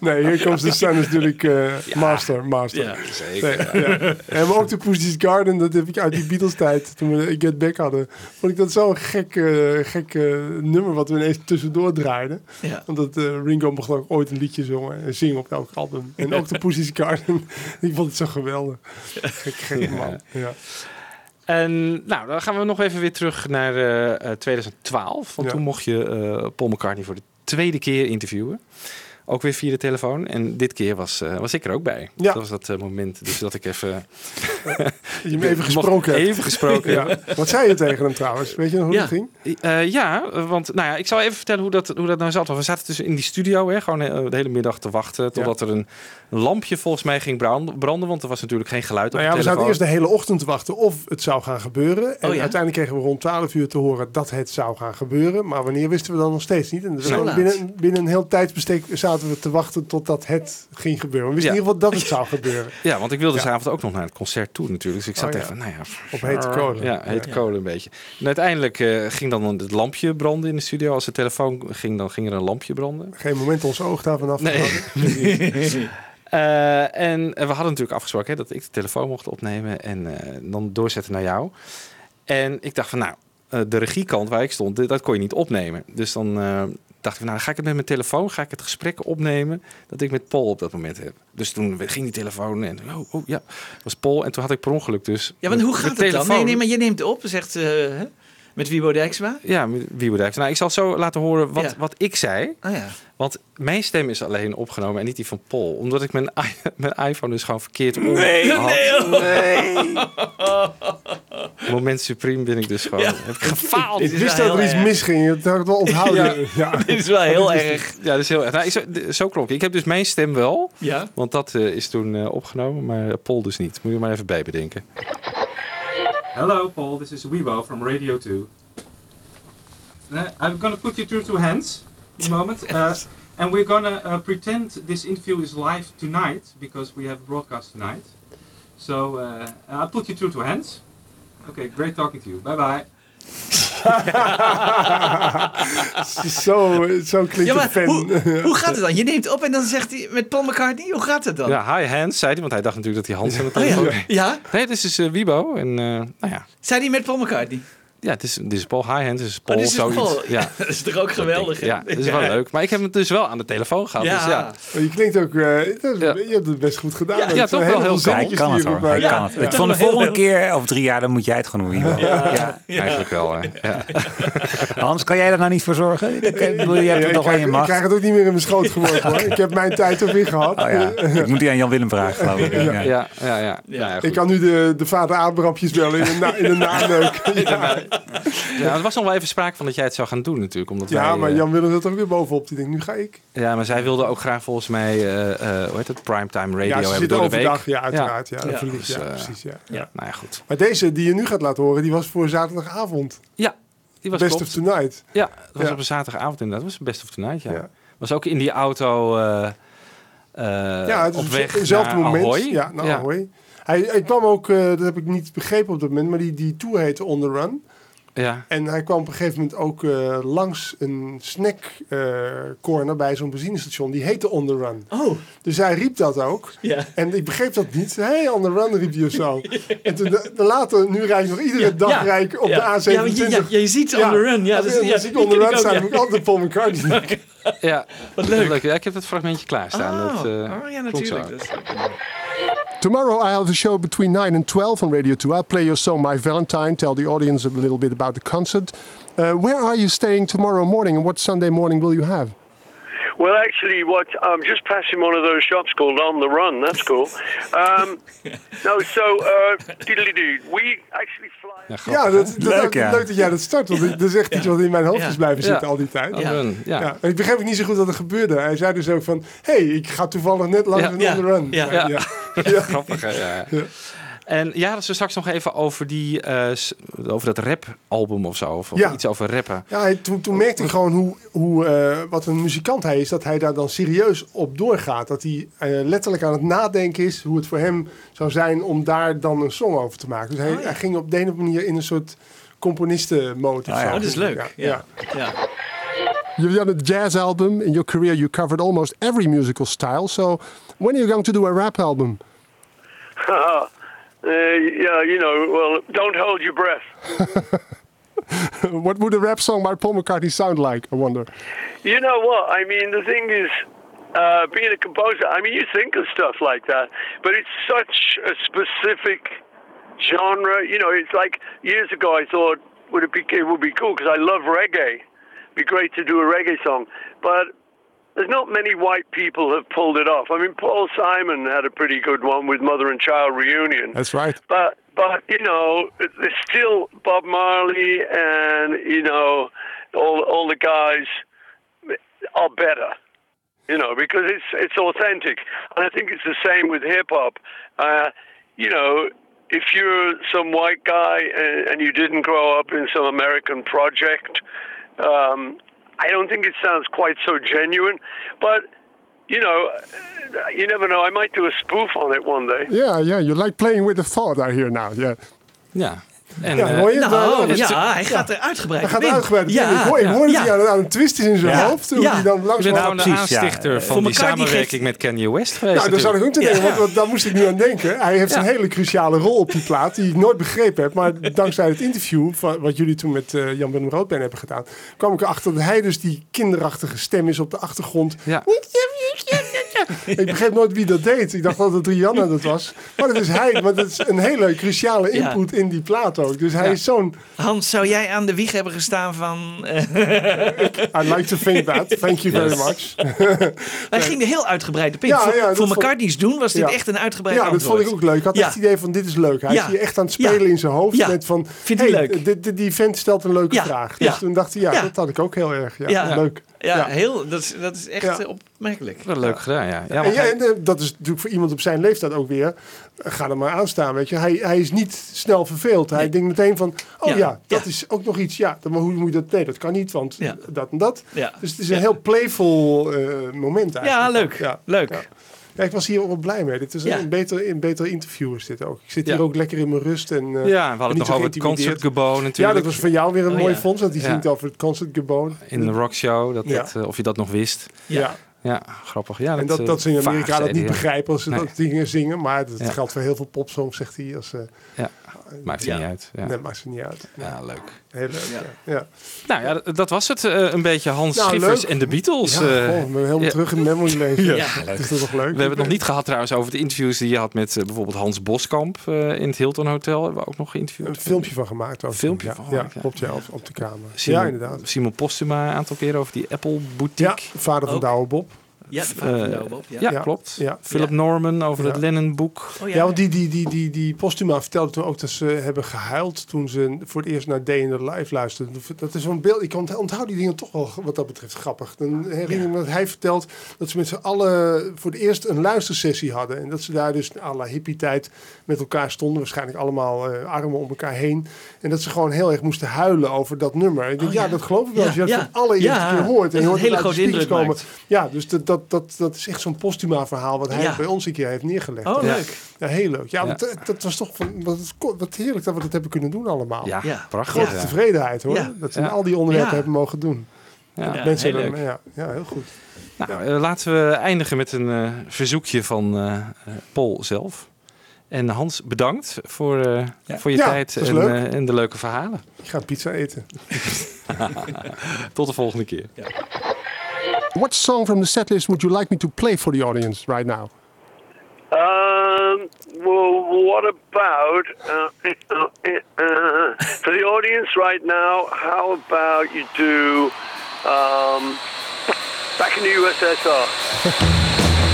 Nee, hier komt de Sun is natuurlijk eh, master. master. Ja, zeker. Nee, ja. En maar ook de Pussy's Garden, dat heb ik uit die Beatles tijd, toen we Get Back hadden, vond ik dat zo'n gek, gek nummer wat we ineens tussendoor draaiden. Ja. Omdat eh, Ringo mocht ook ooit een liedje zongen en zingen op elk album. En ook de Garden, ik vond het zo geweldig. Gek, gek man. Ja. En nou, dan gaan we nog even weer terug naar eh, eh, 2012. Want Ja. toen mocht je eh, Paul McCartney voor de tweede keer interviewen. Ook weer via de telefoon. En dit keer was, eh, was ik er ook bij. Ja. Dat was dat eh, moment dus dat ik even... Je hem even gesproken hebt. Even gesproken Ja. Wat zei je tegen hem trouwens? Weet je nog hoe Ja. dat ging? Eh, ja, want nou ja, ik zal even vertellen hoe dat, hoe dat nou zat. Want we zaten dus in die studio, hè, gewoon de hele middag te wachten. Totdat er een lampje volgens mij ging brand- branden. Want er was natuurlijk geen geluid Nou op ja, we zaten eerst de hele ochtend te wachten of het zou gaan gebeuren. En Oh ja? uiteindelijk kregen we rond 12 uur te horen dat het zou gaan gebeuren. Maar wanneer wisten we dan nog steeds niet. En dus binnen, binnen een heel tijdsbestek zaten we te wachten totdat het ging gebeuren. We wisten Ja. in ieder geval dat het zou gebeuren. Ja, want ik wilde Ja. s'avond ook nog naar het concert toe natuurlijk. Dus ik zat Oh ja. even, nou ja... Op hete kolen. Ja, hete Ja. kolen een beetje. En uiteindelijk eh, ging dan het lampje branden in de studio. Als de telefoon ging, dan ging er een lampje branden. Geen moment ons oog daarvan af. Nee. Eh, en we hadden natuurlijk afgesproken hè, dat ik de telefoon mocht opnemen en eh, dan doorzetten naar jou. En ik dacht van nou, eh, de regiekant waar ik stond, dit- dat kon je niet opnemen. Dus dan eh, dacht ik nou, dan ga ik het met mijn telefoon, ga ik het gesprek opnemen dat ik met Paul op dat moment heb. Dus toen ging die telefoon en oh, oh ja, was Paul. En toen had ik per ongeluk dus... Ja, want hoe gaat het dan? telefoon- Nee, nee, maar je neemt op, zegt hè, met Wiebo Dijksma. Ja, met Wiebo Dijksma. Nou, ik zal zo laten horen wat, Ja. wat ik zei. Ah ja. Want mijn stem is alleen opgenomen en niet die van Paul. Omdat ik mijn, i- mijn iPhone dus gewoon verkeerd om Nee, had. nee. Moment supreme ben ik dus gewoon. Ja. Heb ik gefaald. Ik wist dat er iets misging. Dat had ik wel onthouden. Ja. Dit is wel heel erg. Ja, dat is heel erg. Nou, ik zo, zo klonk ik. Ik heb dus mijn stem wel. Ja. Want dat eh, is toen eh, opgenomen. Maar Paul dus niet. Moet je maar even bij bedenken. Hello, Paul. This is Weibo from Radio 2. Uh, I'm going to put you through to Hans in a moment. Uh, and we're going to uh, pretend this interview is live tonight because we have a broadcast tonight. So uh, I'll put you through to Hans. Okay, great talking to you. Bye bye. Zo, zo klinkt Ja, maar een fan. hoe, hoe gaat het dan? Je neemt op en dan zegt hij met Paul McCartney, hoe gaat het dan? Ja, hi Hans, zei hij, want hij dacht natuurlijk dat hij Hans aan de Oh, ja. Ja? Nee, dit is eh, Wibo. En eh, nou ja. Zei hij met Paul McCartney? Ja, het is, dit is Paul. Hi Hans, dit is Paul. Oh, zoiets. Ja. dat is toch ook geweldig? Ja, dat is wel leuk. Maar ik heb hem dus wel aan de telefoon gehad. Ja. Dus ja. Maar Je klinkt ook, eh, je hebt het best goed gedaan. Ja, toch wel heel zinnetjes kan het hoor. Hij kan het. Ja. Ik vond de volgende keer, over drie jaar, dan moet jij het gaan doen. Ja. Eigenlijk wel. Hè. Ja. Hans, kan jij daar nou niet voor zorgen? Ik, ik bedoel, je hebt het ik, nog wel krijg, je ik macht. krijg het ook niet meer in mijn schoot geworpen hoor. Ik heb mijn tijd er weer gehad. Oh ja, ik moet die aan Jan Willem vragen, geloof ik. Ja. Ja, ja, goed. ik kan nu de, de vader Abrampjes bellen in een naneuk. Ja, Ja, er was nog wel even sprake van dat jij het zou gaan doen natuurlijk. Omdat ja wij, maar eh, Jan Willem zat er ook weer bovenop. Die denkt, nu ga ik. Ja, maar zij wilde ook graag volgens mij, eh, eh, hoe heet het, primetime radio Ja, ze hebben zit door de week. overdag. Ja, uiteraard. Ja, Ja. Dus, ja, precies. Ja. ja. Nou ja, goed. Maar deze die je nu gaat laten horen, die was voor zaterdagavond. Ja, die was Best klopt. of Tonight. Ja, dat was Ja. op een zaterdagavond inderdaad. Dat was Best of Tonight, ja. Ja. Was ook in die auto eh, eh, ja, het is op weg hetzelfde naar moment. Ahoy. Ja, naar Ahoy. Hij, hij kwam ook, eh, dat heb ik niet begrepen op dat moment, maar die, die tour heette On The Run. Ja. En hij kwam op een gegeven moment ook eh, langs een snack eh, corner bij zo'n benzinestation. Die heette On The Run. Oh. Dus hij riep dat ook. Ja. En ik begreep dat niet. Hey, On The Run riep hij of zo. En toen de- later, nu rijd ik nog iedere dag ja. rijd ik op Ja. de A27. Ja, want je- ja, je ziet On The Run. Ja, als dus- ik- ja, als ik On The Run ook, sta, ja. moet ik altijd Paul McCartney. Ja, wat leuk. Ja, ik heb het fragmentje klaarstaan. Oh, dat, eh, oh ja, natuurlijk. Tomorrow I have a show between 9 and 12 on Radio 2. I'll play your song My Valentine, tell the audience a little bit about the concert. Uh, where are you staying tomorrow morning and what Sunday morning will you have? Well, actually, what I'm just passing one of those shops called On the Run. That's cool. Um, no, so uh. We actually fly. Ja, dat, dat, Leuk, leuk, ja. leuk dat jij dat start. Want dat is echt iets wat in mijn hoofd Ja. is blijven zitten Ja. al die tijd. On the Run, ja. Ik begreep niet zo goed wat er gebeurde. Hij zei dus ook van... hey, ik ga toevallig net langs Ja. een Ja. On The Run. Ja. Ja. Ja. Grappig, hè? Ja. En ja, dat we straks nog even over, die, eh, over dat rap-album of zo. Of, Ja. iets over rappen. Ja, hij- toen, toen merkte ik gewoon hoe, hoe, eh, wat een muzikant hij is. Dat hij daar dan serieus op doorgaat. Dat hij eh, letterlijk aan het nadenken is hoe het voor hem zou zijn om daar dan een song over te maken. Dus hij, Oh, ja. hij ging op de een of andere manier in een soort componistenmode. Ah, ja. Oh, dat is leuk. Ja. Ja. You've done a jazz album. In your career, you covered almost every musical style. So, when are you going to do a rap album? uh, yeah, you know, well, don't hold your breath. what would a rap song by Paul McCartney sound like? I wonder. You know what? I mean, the thing is, uh, being a composer, I mean, you think of stuff like that, but it's such a specific genre. You know, it's like years ago I thought would it be it would be cool because I love reggae. Be great to do a reggae song, but there's not many white people have pulled it off. I mean, Paul Simon had a pretty good one with Mother and Child Reunion. That's right. But but you know, there's still Bob Marley and you know all all the guys are better. You know, because it's it's authentic, and I think it's the same with hip hop. Uh, you know, if you're some white guy and, and you didn't grow up in some American project, um, I don't think it sounds quite so genuine. But you know, you never know. I might do a spoof on it one day. Yeah, yeah. You like playing with the thought, I hear now. Yeah. Ja. En, Ja, eh, hoor je het? Nou, Nou, ja, hij gaat er uitgebreid Hij gaat uitgebreid. Ja, ik hoor, ik hoor dat ja. hij aan, aan een twist is in zijn Ja. hoofd. Hoe Ja. hij dan Je langs bent gewoon de precies, ja. aanstichter van Voor die die samenwerking geeft- met Kanye West geweest. Nou, daar zou ik ook te denken, want, want daar moest ik nu aan denken. Hij heeft Ja. een hele cruciale rol op die plaat, die ik nooit begrepen heb. Maar dankzij het interview, van, wat jullie toen met eh, Jan Willem Roodbeen hebben gedaan, kwam ik erachter dat hij dus die kinderachtige stem is op de achtergrond. Ja. Ik begreep nooit wie dat deed. Ik dacht dat het Rihanna dat was. Maar dat is hij, want dat is een hele cruciale Ja. input in die plaat ook. Dus hij Ja. is zo'n... Hans, zou jij aan de wieg hebben gestaan van... eh, I like to think that. Thank you very Yes. much. Hij ging er heel uitgebreid op in. Ja, voor voor vond- McCartney's doen was dit Ja. echt een uitgebreid Ja, dat vond ik ook leuk. Ik had Ja. echt het idee van dit is leuk. Hij Ja. is hier echt aan het spelen Ja. in zijn hoofd. Ja. Met van, Vindt hey, leuk. die vent stelt een leuke Ja. vraag. Dus Ja. toen dacht hij, ja, Ja. dat had ik ook heel erg. Ja, Ja. Leuk. Ja, Heel, dat, is, dat is echt Ja. eh, opmerkelijk. Wel leuk gedaan, ja. ja. en, want ja, hij- en, eh, dat is natuurlijk voor iemand op zijn leeftijd ook weer. eh, Ga er maar aan staan, weet je. Hij, hij is niet snel verveeld. Hij denkt meteen van, oh ja, Ja, dat is ook nog iets. Ja, dan, maar hoe moet je dat? Nee, dat kan niet, want Ja. dat en dat. Ja. Dus het is een heel playful eh, moment eigenlijk. Ja, leuk. Ja. Leuk. Ja. Ik was hier ook wel blij mee. Dit is Ja. een, beter, een betere interview is dit ook. Ik zit Ja. hier ook lekker in mijn rust. En, eh, ja, we hadden en het nog over het concertgebouw natuurlijk. Ja, dat was voor jou weer een Oh, mooi fonds. Want die zingt over het concertgebouw. In de rockshow, dat, eh, of je dat nog wist. Ja. Ja, grappig. Ja, en dat, eh, dat ze in Amerika vaag dat niet begrijpen als ze Nee. dat dingen zingen. Maar dat Ja. geldt voor heel veel popsongs, zegt hij. Als, Ja, maakt ja. niet uit. Ja. Nee, maakt ze niet uit. Ja, leuk. Heel leuk, ja. ja. Nou ja, dat was het. eh, een beetje Hans Nou, Schiffers leuk. en de Beatles. Ja, goh, we zijn helemaal Ja. terug in memory lane. Ja, Ja, leuk. is dat toch leuk? We hebben het nog niet gehad trouwens over de interviews die je had met eh, bijvoorbeeld Hans Boskamp eh, in het Hilton Hotel. Hebben we ook nog geïnterviewd. Een filmpje van gemaakt. Een filmpje ja, van ja, gemaakt, ja. klopt, ja, op, op de kamer. Simon, ja, inderdaad. Simon Postuma een aantal keren over die Apple boutique. Ja, vader van. Douwe Bob. Ja, de Eh, Bob, ja. ja, Ja. klopt. Ja. Philip Norman over Ja. het Lennon-boek. Oh, Ja, want die, die, die, die, die Postuma vertelde toen ook dat ze hebben gehuild toen ze voor het eerst naar Day in the Life luisterden. Dat is zo'n beeld, ik ont- onthoud die dingen toch wel wat dat betreft grappig. Dan herinner ik me dat hij vertelt dat ze met z'n allen voor het eerst een luistersessie hadden. En dat ze daar dus à la hippie tijd met elkaar stonden, waarschijnlijk allemaal eh, armen om elkaar heen. En dat ze gewoon heel erg moesten huilen over dat nummer. Ik denk, Oh, ja. ja. dat geloof ik wel. Ja, Als je dat ja. voor de allereerste Ja, keer hoort. dat je het hoort een hele grote speakers indruk komen. maakt. Ja, dus dat, dat, dat, dat is echt zo'n Postuma verhaal wat hij Ja. bij ons een keer heeft neergelegd. Oh, Ja. leuk. Ja, heel leuk. Ja, Ja. want, eh, dat was toch van, wat, wat heerlijk dat we dat hebben kunnen doen allemaal. Ja, Ja. prachtig. Grote ja. tevredenheid hoor. Ja. Dat we Ja. al die onderwerpen Ja. hebben mogen doen. Ja. Mensen heel dan-. Ja, ja, heel goed. Nou, eh, laten we eindigen met een eh, verzoekje van eh, eh, Paul zelf. En Hans, bedankt voor, eh, Ja. voor je Ja, tijd en, eh, en de leuke verhalen. Ik ga pizza eten. Tot de volgende keer. What song from the setlist would you like me to play for the audience right now? Um, well, what about uh, uh, for the audience right now? How about you do um, back in the USSR?